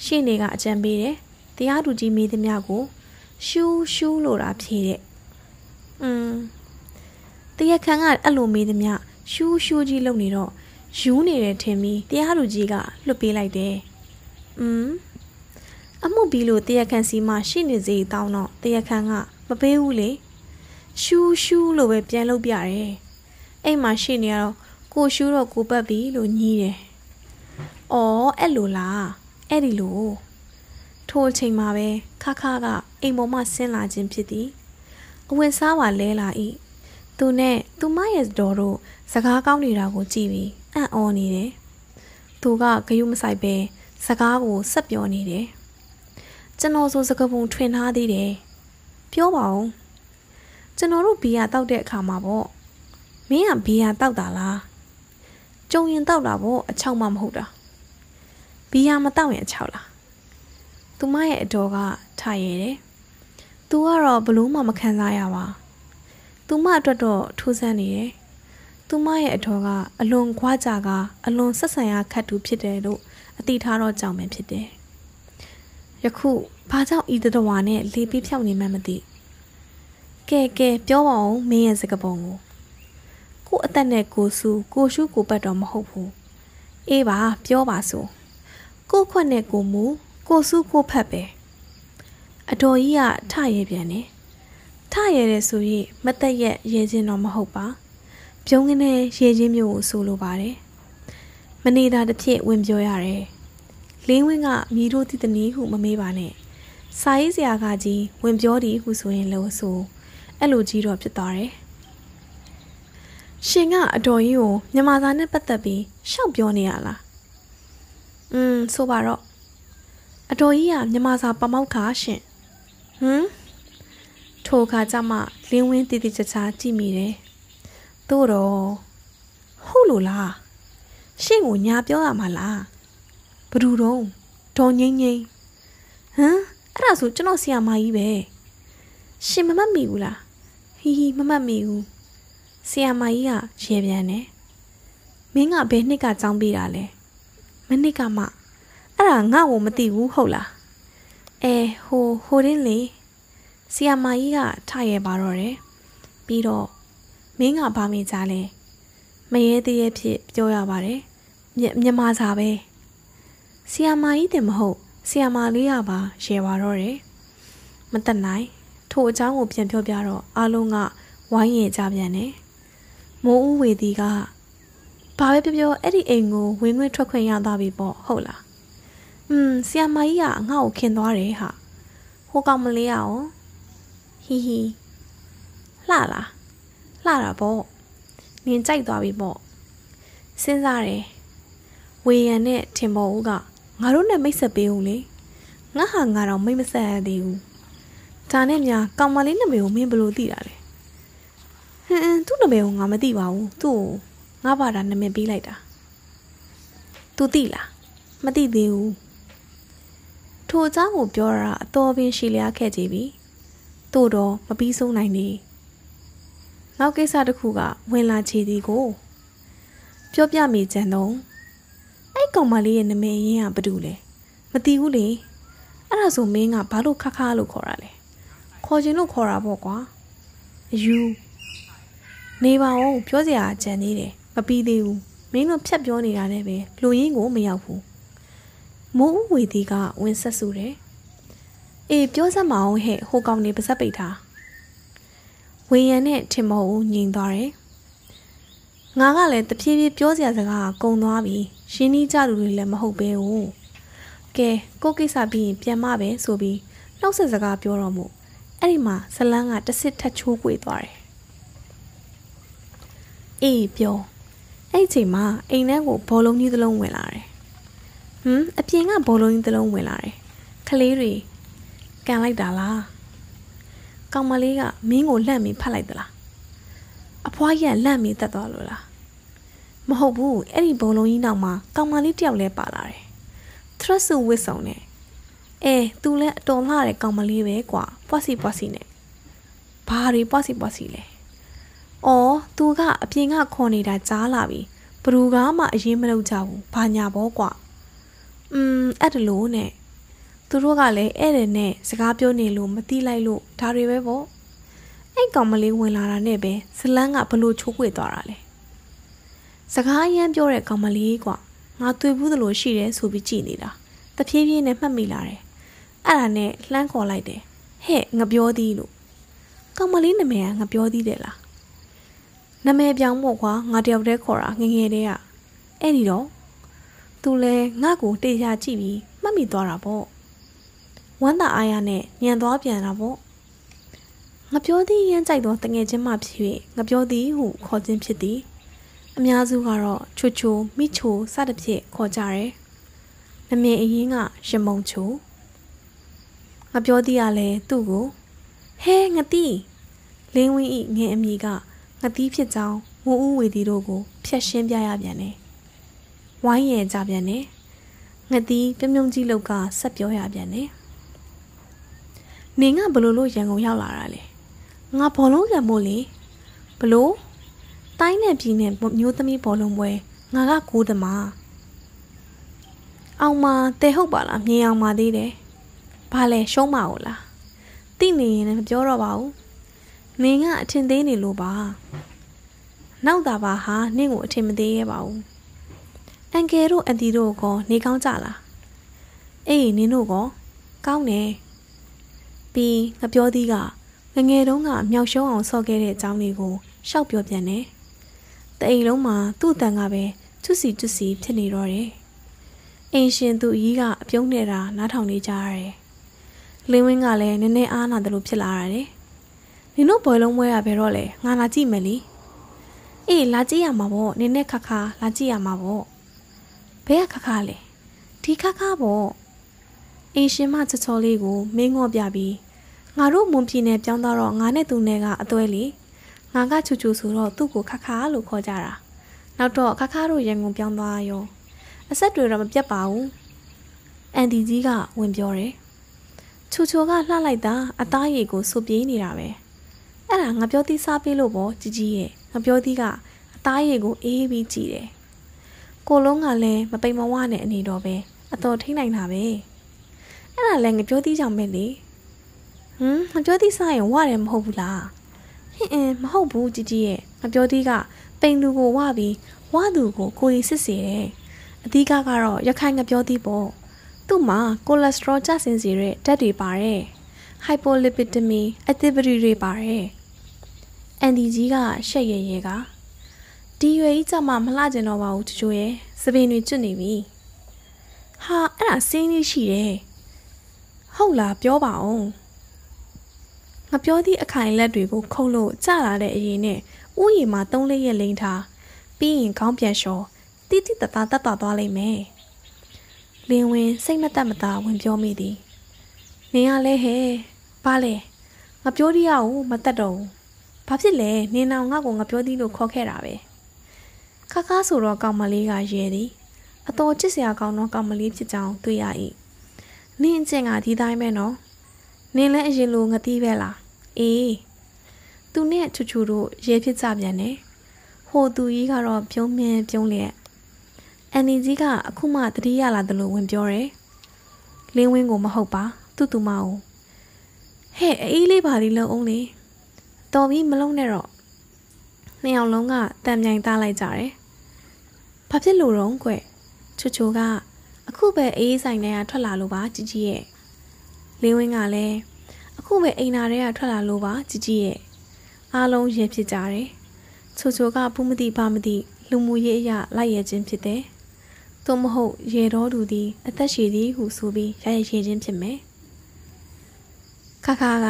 ရှင့်နေကအကြံပေးတယ်တရားသူကြီးမေးသည်များကို ရှူးရှူးလို့တာဖြေတဲ့อืมတရခန်ကအဲ့လိုမေးသည်များရှူးရှူးကြီးလုပ်နေတော့ယူးနေတယ်ထင်ပြီးတရားသူကြီးကလွတ်ပေးလိုက်တယ်อืมအမှုပြီးလို့တရခန်စီမှာရှိနေစေတောင်းတော့တရခန်ကမပေးဘူးလေရှူးရှူးလို့ပဲပြန်လုပ်ပြတယ်အဲ့မှာရှိနေရတော့ကိုရှူးတော့ကိုပတ်ပြီလို့ညီးတယ်။အော်အဲ့လိုလားအဲ့ဒီလိုထိုအချိန်မှာပဲ ခခကအိမ်ပေါ်မှဆင်းလာခြင်းဖြစ်သည်အဝင်စားပါလဲလာ၏သူနဲ့သူမရဲ့တော်တို့စကားကောင်းနေတာကိုကြည့်ပြီးအံ့ဩနေတယ်သူကဂယုမဆိုင်ပဲစကားကိုဆက်ပြောနေတယ်ကျွန်တော်ဆိုစကားပုံထွင်ထားသေးတယ်ပြောပါဦးကျွန်တော်တို့ဘီယာတောက်တဲ့အခါမှာပေါ့မင်းကဘီယာတောက်တာလားကြုံရင်တောက်တာပေါ့အချောက်မှမဟုတ်တာဘီယာမတောက်ရင်အချောက်လားသူမရဲ့အတော်က ထားရဲတယ်သူကတော့ဘလို့မှမခံစားရပါ သူမအတွက်တော့ထူးဆန်းနေတယ် သူမရဲ့အတော်က အလွန်ခွာကြကအလွန်ဆက်ဆံရခတ်တူဖြစ်တယ်လို့အတိထားတော့ကြောင်ပဲဖြစ်တယ် ယခု ဘာကြောင့်ဤတတော်ဝါနဲ့ လေပေးဖြောက်နေမှမသိ ကဲ ကဲ ပြောပါဦး မင်းရဲ့စကားပုံကို ကို့အသက်နဲ့ကိုစုကိုရှုကိုပတ်တော့ မဟုတ်ဘူး အေးပါ ပြောပါစို့ ကိုခွက်နဲ့ကိုမူ ကိုစုကိုဖက်ပဲ အတော်ကြီးကထရဲပြန်တယ်ထရဲတယ်ဆိုရင်မသက်ရက်ရဲခြင်းတော့မဟုတ်ပါပြုံးကနေရဲခြင်းမျိုးကိုဆိုလိုပါတယ်မနေတာတစ်ဖြစ်ဝင်ပြောရတယ်လင်းဝင်းကမိတို့တိတနီးဟုမမေးပါနဲ့စာရေးစရာကကြီးဝင်ပြောသည်ဟုဆိုရင်လို့ဆိုအဲ့လိုကြီးတော့ဖြစ်သွားတယ်ရှင်ကအတော်ကြီးကိုမြန်မာစာနဲ့ပတ်သက်ပြီးရှောက်ပြောနေရလားอืมဆိုပါတော့အတော်ကြီးကမြန်မာစာပမောက်ခါရှင် ဟမ်ထိုခါကျမှလင်းဝင်းတည်တည်ချာချာကြည့်မိတယ်သို့တော့ဟုတ်လို့လားရှင့်ကိုညာပြောရမှာလားဘဒူတော့ဒေါ်ငိမ့်ငိမ့်ဟမ်အဲ့ဒါဆိုကျွန်တော်ဆီယာမကြီးပဲရှင်မမတ်မိဘူးလားဟီဟီမမတ်မိဘူးဆီယာမကြီးကရေပြန်တယ်မင်းကဘယ်နှစ်ကကြောင်းပေးတာလဲမနစ်ကမှအဲ့ဒါငါ့ကိုမသိဘူးဟုတ်လား အဲဟိုဟိုရင်းလေဆီယာမကြီးကထရဲပါတော့တယ်ပြီးတော့မင်းကဘာမေးကြလဲမရဲသေးရဲ့ဖြစ်ပြောရပါတယ်မြန်မာစာပဲဆီယာမကြီးတင်မဟုတ်ဆီယာမလေးကပါရဲပါတော့တယ်မတက်နိုင်ထိုအကြောင်းကိုပြန်ပြောပြတော့အားလုံးကဝိုင်းရကြပြန်တယ်မိုးဦးဝေဒီကဘာပဲပြောပြောအဲ့ဒီအိမ်ကိုဝင်ခွင့်ထွက်ခွင့်ရသွားပြီပေါ့ဟုတ်လား อืมဆီယာမကြီးကငါ့ကိုခင်သွားတယ်ဟာဟိုကောင်မလေးရအောင်ဟီဟီလှလားလှတာပေါ့နင်ကြိုက်သွားပြီပေါ့စဉ်းစားတယ်ဝေယံနဲ့ထင်ပေါ်ဦးကငါတို့နဲ့မိတ်ဆက်ပေးဦးလေငါဟာငါတော့မိတ်မဆက်ရသေးဘူးဒါနဲ့များကောင်မလေးနာမည်ကိုမင်းဘယ်လိုသိတာလဲဟမ်သူ့နာမည်ကိုငါမသိပါဘူးသူ့ကိုငါဘာသာနာမည်ပေးလိုက်တာ तू သိလားမသိသေးဘူး ထိုအကြောင်းကိုပြောတာအတော်ပင်ရှည်လျားခဲ့ကြပြီတို့တော့မပြီးဆုံးနိုင်နေနောက်ကိစ္စတစ်ခုကဝင်လာချေသည်ကိုပြောပြမိကြံတော့အဲ့ကောင်မလေးရဲ့နာမည်ရင်းကဘာတူလဲမသိဘူးလေအဲ့ဒါဆိုမင်းကဘာလို့ခါခါလို့ခေါ်တာလဲခေါ်ခြင်းလို့ခေါ်တာပေါ့ကွာအယူနေပါဦးပြောစရာကြံနေတယ်မပြီးသေးဘူးမင်းတို့ဖြတ်ပြောနေတာနဲ့ပဲလူရင်းကိုမရောက်ဘူး မိုးဦးဝေဒီကဝင်ဆက်ဆူတယ်အေးပြောစမ်းမအောင်ဟဲ့ဟိုကောင်နေပါဇက်ပိတ်ထားဝေယံနဲ့ထင်မောဦးညင်သွားတယ်ငါကလည်းတဖြည်းဖြည်းပြောစရာစကားကုံသွားပြီရှင်းနီးကြလူတွေလည်းမဟုတ်ပဲ哦ကဲကိုကိစ္စပြီးရင်ပြန်မပဲဆိုပြီးနှုတ်ဆက်စကားပြောတော့မို့အဲ့ဒီမှာဇလန်းကတဆစ်ထက်ချိုးကွေသွားတယ်အေးပြောအဲ့ချိန်မှာအိမ်ထဲကိုဘောလုံးကြီးတစ်လုံးဝင်လာတယ် ဟမ်အပြင်ကဘောလုံးကြီးတစ်လုံးဝင်လာတယ်ကလေးတွေကန်လိုက်တာလားကောင်မလေးကမင်းကိုလှန့်ပြီးဖတ်လိုက်သလားအဖွားကြီးကလှန့်ပြီးတက်သွားလို့လားမဟုတ်ဘူးအဲ့ဒီဘုံလုံးကြီးနောက်မှာကောင်မလေးတယောက်လဲပါလာတယ်ထရက်ဆူဝစ်ဆောင်နဲ့အဲသူလဲအတော်လှတဲ့ကောင်မလေးပဲကွာပွားစီပွားစီနဲ့ဘာတွေပွားစီပွားစီလဲအော်သူကအပြင်ကခေါ်နေတာကြားလာပြီဘလူကားမှအရင်မလုပ်ကြဘူးဘာညာဘောကွာ อืมအဲ့တလို့နဲ့သူတို့ကလည်းအဲ့တဲ့နဲ့စကားပြောနေလို့မတိလိုက်လို့ဒါတွေပဲပေါ့အဲ့ကောင်မလေးဝင်လာတာနဲ့ပဲဇလန်းကဘလို့ချိုးခွေသွားတာလဲစကားရမ်းပြောတဲ့ကောင်မလေးကွာငါတွေ့ဘူးသလိုရှိတယ်ဆိုပြီးကြည်နေတာတဖြည်းဖြည်းနဲ့မှတ်မိလာတယ်အဲ့ဒါနဲ့လှမ်းခေါ်လိုက်တယ်ဟဲ့ငပြောသည်လို့ကောင်မလေးနာမည်ကငပြောသည်တယ်လားနာမည်ပြောင်းမို့ကွာငါတယောက်တည်းခေါ်တာငငယ်တည်းကအဲ့ဒီတော့ သူလဲငါ့ကိုတေချာကြည့်ပြီးမှတ်မိသွားတာပေါ့ဝမ်းသာအားရနဲ့ညံသွားပြန်တာပေါ့ငပြောသည်ရမ်းကြိုက်သောတငယ်ချင်းမှဖြစ်၍ငပြောသည်ဟုခေါ်ခြင်းဖြစ်သည်အများစုကတော့ချိုချိုမိချိုစသဖြင့်ခေါ်ကြတယ်။နမင်အရင်ကရမုံချိုငပြောသည်ကလည်းသူ့ကိုဟဲငတိလင်းဝင်းဤငယ်အမိကငတိဖြစ်ကြောင်းဝူဦးဝေဒီတို့ကိုဖျက်ရှင်းပြရပြန်တယ်။ ဝိုင်းရကြပြန်တယ်။ငတိပြုံးပြုံးကြီးလောက်ကဆက်ပြောရပြန်တယ်။နေငါဘလို့လို့ရန်ကုန်ရောက်လာတာလေ။ငါဘောလုံးကံမို့လေဘလို့တိုင်းနဲ့ပြည်နဲ့မျိုးသမီးဘောလုံးပွဲငါကကိုးသမားအောင်မတဲဟုတ်ပါလားမြင်အောင်ပါသေးတယ်ဘာလဲရှုံးပါဦးလားတိနေရင်လည်းမပြောတော့ပါဘူးနင်ကအထင်သေးနေလို့ပါနောက်တာပါဟာနင့်ကိုအထင်မသေးရဲ့ပါဘူး အန်ကယ်တို့အန်တီတို့ကောနေကောင်းကြလားအေးနင်တို့ကောကောင်းတယ်ပြီးငပြောသီးကငငယ်တုန်းကမြောက်ရှုံးအောင်ဆော့ခဲ့တဲ့အကြောင်းလေးကိုရှောက်ပြောပြန်တယ်တအိမ်လုံးမှာသူ့အတန်ကပဲချွစီချွစီဖြစ်နေတော့တယ်။အိမ်ရှင်သူ့ကြီးကအပြုံးနေတာနားထောင်နေကြရတယ်။လင်းဝင်းကလည်းနည်းနည်းအားနာတယ်လို့ဖြစ်လာရတယ်။နင်တို့ဘွယ်လုံးမွဲရဘယ်တော့လဲငါလာကြည့်မယ်လी။အေးလာကြည့်ရမှာပေါ့နင်းနဲ့ခါခါလာကြည့်ရမှာပေါ့။ ဘယ်ကခါခါလဲ။ဒီခါခါပေါ့။အိမ်ရှင်မချောချောလေးကိုမင်းငော့ပြပြီးငါတို့မွန်ပြည်နယ်ပြောင်းတော့ငါနဲ့သူနဲ့ကအသွဲလေး။ငါကချူချူဆိုတော့သူ့ကိုခခလို့ခေါ်ကြတာနောက်တော့ခခတို့ရန်ကုန်ပြောင်းသွားရောအဆက်တွေတော့မပြတ်ပါဘူးအန်တီကြီးကဝင်ပြောတယ်ချူချူကလှလိုက်တာအသားရည်ကိုစုပြေးနေတာပဲအဲ့ဒါငါပြောသီးစားပေးလို့ပေါ့ជីជីရဲ့ငါပြောသီးကအသားရည်ကိုအေးပြီးကြည့်တယ် ကိုလုံးကလည်းမပိန်မဝနဲ့အနေတော့ပဲအတော်ထိနိုင်တာပဲအဲ့ဒါလည်းငါပြောသီးကြောင့်ပဲလေဟမ်ငါပြောသီးစားရင်ဝရတယ်မဟုတ်ဘူးလားဟင်အင်းမဟုတ်ဘူးជីជីရဲ့မပြောသေးကပိန်သူကိုဝပြီးဝသူကိုကိုရီစစ်စေတယ်အဓိကကတော့ရခိုင်ငပြောသေးပေါ့သူ့မှာကိုလက်စထရောကျဆင်းစေတဲ့ဓာတ်တွေပါတယ်ဟိုက်ပိုလစ်ပီဒမီအသစ်ပရီတွေပါတယ်အန်ဒီကြီးကရှက်ရဲရဲက ဒီရွယ်ကြီးကြမှာမလှကျင်တော့ပါဘူးချိုချိုရဲ့စပင်တွေကျွတ်နေပြီဟာအဲ့ဒါစင်းလေးရှိတယ်ဟုတ်လားပြောပါအောင်ငပြောသည့်အခိုင်လက်တွေကိုခုံလို့ကျလာတဲ့အရင်နဲ့ဥယျာဉ်မှာသုံးလေးရက်လိမ့်ထားပြီးရင်ခေါင်းပြန်လျှော်တိတိတသားတက်တာသွားလိမ့်မယ်လင်းဝင်စိတ်မသက်မသာဝင်ပြောမိသည်နင်ကလည်းဟဲ့ဘာလဲငါပြောသေးရအောင်မတက်တော့ဘူးဘာဖြစ်လဲနင်အောင်ငါ့ကိုငါပြောသေးလို့ခေါ်ခဲ့တာပဲ ခါခါဆိုတော့ကောင်မလေးကရဲသည်အတော်ချစ်စရာကောင်းသောကောင်မလေးဖြစ်ကြောင်းတွေ့ရ၏နင်အကျင့်ကဒီတိုင်းပဲနော်နင်လည်းအရင်လိုငတိပဲလားအေးသူနဲ့ချူချူတို့ရဲဖြစ်ကြပြန်တယ်ဟိုသူကြီးကတော့ပြုံးမြင်ပြုံးလျက်အန်နီကြီးကအခုမှတတိယလာတယ်လို့ဝင်ပြောတယ်လင်းဝင်းကိုမဟုတ်ပါသူ့သူမအောင်ဟဲ့အေးလေးပါလိလုံးအောင်လေတော်ပြီမလုံးနဲ့တော့နှစ်ယောက်လုံးကတံမြိုင်သားလိုက်ကြတယ် ဘာဖြစ်လို့တော့ကွချူချူကအခုပဲအေးဆိုင်ထဲကထွက်လာလို့ပါជីជីရဲ့လင်းဝင်းကလည်းအခုပဲအိမ်နာတွေကထွက်လာလို့ပါជីជីရဲ့အားလုံးရင်ဖြစ်ကြတယ်ချိုချိုကဘူးမသိဘာမသိလူမှုရေးအရာလိုက်ရခြင်းဖြစ်တယ်သို့မဟုတ်ရေတော်သူသည်အသက်ရှည်သည်ဟုဆိုပြီးရရရခြင်းဖြစ်မယ်ခါခါက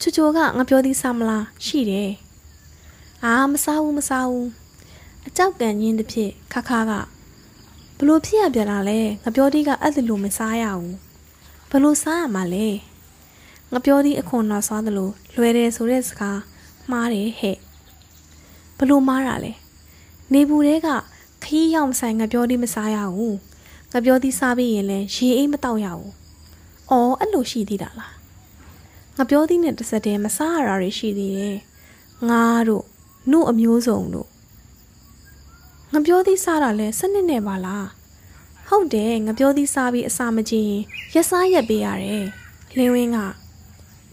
ချိုချိုကငါပြောသည်စားမလားရှိတယ်အာမစားဘူးမစားဘူး အကြောက်ကန်ရင်းတစ်ဖြစ်ခါခါကဘလို့ဖြစ်ရပြန်လာလဲငါပြောသည်ကအဲ့လိုမစားရဘူးဘလို့စားရမှာလဲငါပြောသည်အခွန်နောက်သွားသလိုလွယ်တယ်ဆိုတဲ့စကားမှားတယ်ဟဲ့ဘလို့မှားတာလဲနနေဘူးတဲကခီးရောက်ဆိုင်ငပြောသည်မစားရဘူးငပြောသည်စားပြီးရင်လည်းရေအိမ်မတောက်ရဘူးအော်အဲ့လိုရှိသေးတာလားငပြောသည်နဲ့တစ်စက်တည်းမစားရတာတွေရှိသေးတယ်ငါတို့နှုတ်အမျိုးစုံတို့ ငပြောသည်စားတာလဲစနစ်နဲ့ပါလားဟုတ်တယ်ငပြောသည်စားပြီးအစာမကြည့်ရင်ရက်စားရက်ပေးရတယ်လင်းဝင်းက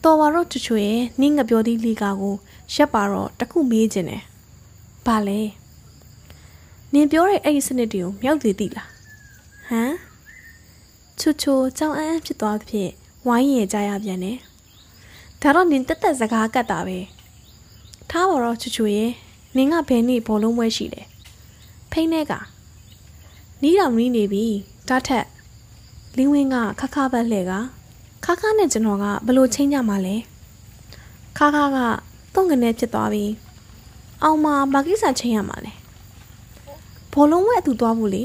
တော်ပါတော့ချွချွရဲ့နင်းငပြောသည်လီကာကိုရက်ပါတော့တခုမေးခြင်းတယ်ဘာလဲနင်ပြောတဲ့အဲ့ဒီစနစ်တွေကိုမြောက်သေးသလားဟမ်ချူချူကြောင်အန်းဖြစ်သွားသဖြင့်ဝိုင်းရကြရပြန်တယ်ဒါတော့နင်တက်တက်စကားကတ်တာပဲထားပါတော့ချူချူရဲ့နင်ကဘယ်နေ့ဘောလုံးပွဲရှိလဲ ဖိနေကနီးတော်နီးနေပြီတားထက်လင်းဝင်းကခခဘက်လှဲ့ကခခနဲ့ကျွန်တော်ကဘလို့ချင်းကြမှာလဲခခကတုံးကနေဖြစ်သွားပြီအောင်မဘာကိစ္စချင်းရမှာလဲဘောလုံးဝဲအတူသွားဖို့လေ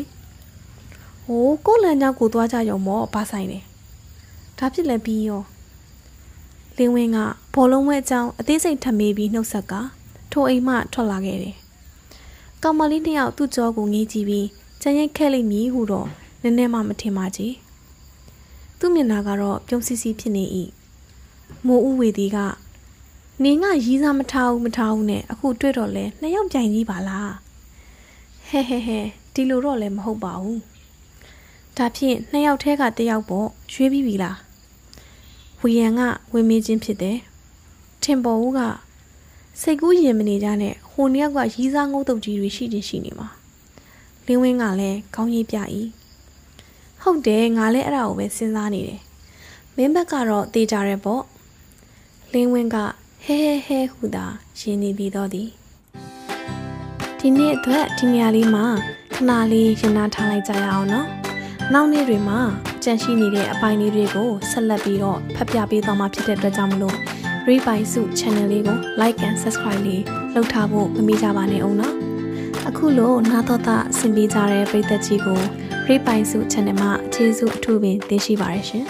ဟိုးကိုလန်ကြောင့်ကိုသွားကြရုံမောဘာဆိုင်လဲဒါဖြစ်လဲပြီးရောလင်းဝင်းကဘောလုံးဝဲအကြောင်းအသေးစိတ်ထပ်မေးပြီးနှုတ်ဆက်ကထိုအိမ်မှထွက်လာခဲ့တယ် ကောင်မလေးနှစ်ယောက်သူ့ကြောကိုငေးကြည့်ပြီးကြံရိုက်ခဲ့လိမ့်မည်ဟုတော့နည်းနည်းမှမထင်ပါကြည်သူ့မျက်နှာကတော့ပြုံးစီစီဖြစ်နေ၏မိုးဦးဝေသည်ကနေငါရီးစားမထားဘူးမထားဘူးနဲ့အခုတွေ့တော့လဲနှစ်ယောက်ကြိုင်ကြီးပါလားဟဲဟဲဟဲဒီလိုတော့လည်းမဟုတ်ပါဘူးဒါဖြင့်နှစ်ယောက်ထဲကတစ်ယောက်ပေါ့ရွေးပြီးပြီလားဝီယန်ကဝင်မေးခြင်းဖြစ်တယ်ထင်ပေါ်ဦးကစိတ်ကူးရင်မနေကြနဲ့ ဟိုနှစ်ယောက်ကရီးစားငုတ်တုတ်ကြီးတွေရှိတင်ရှိနေမှာလင်းဝင်းကလည်းခေါင်းကြီးပြ၏ဟုတ်တယ်ငါလည်းအဲ့ဒါကိုပဲစဉ်းစားနေတယ်မင်းဘက်ကတော့တေးကြရဲပေါ့လင်းဝင်းကဟဲဟဲဟဲဟူသာရင်းနေပြီးတော့သည်ဒီနေ့အတွက်ဒီနေရာလေးမှာခဏလေးရင်နာထားလိုက်ကြရအောင်နော်နောက်နေ့တွေမှာကြန့်ရှိနေတဲ့အပိုင်းလေးတွေကိုဆက်လက်ပြီးတော့ဖတ်ပြပေးသွားမှာဖြစ်တဲ့အတွက်ကြောင့်မလို့ Read by Su Channel လေးကို Like and Subscribe လေးလုပ်ထားဖို့မမေ့ကြပါနဲ့အောင်နော်အခုလိုနာတော်တာအဆင်ပြေကြတဲ့ပရိသတ်ကြီးကို Read by Su Channel မှာအခြေစုအထူးပင်သိရှိပါရရှင်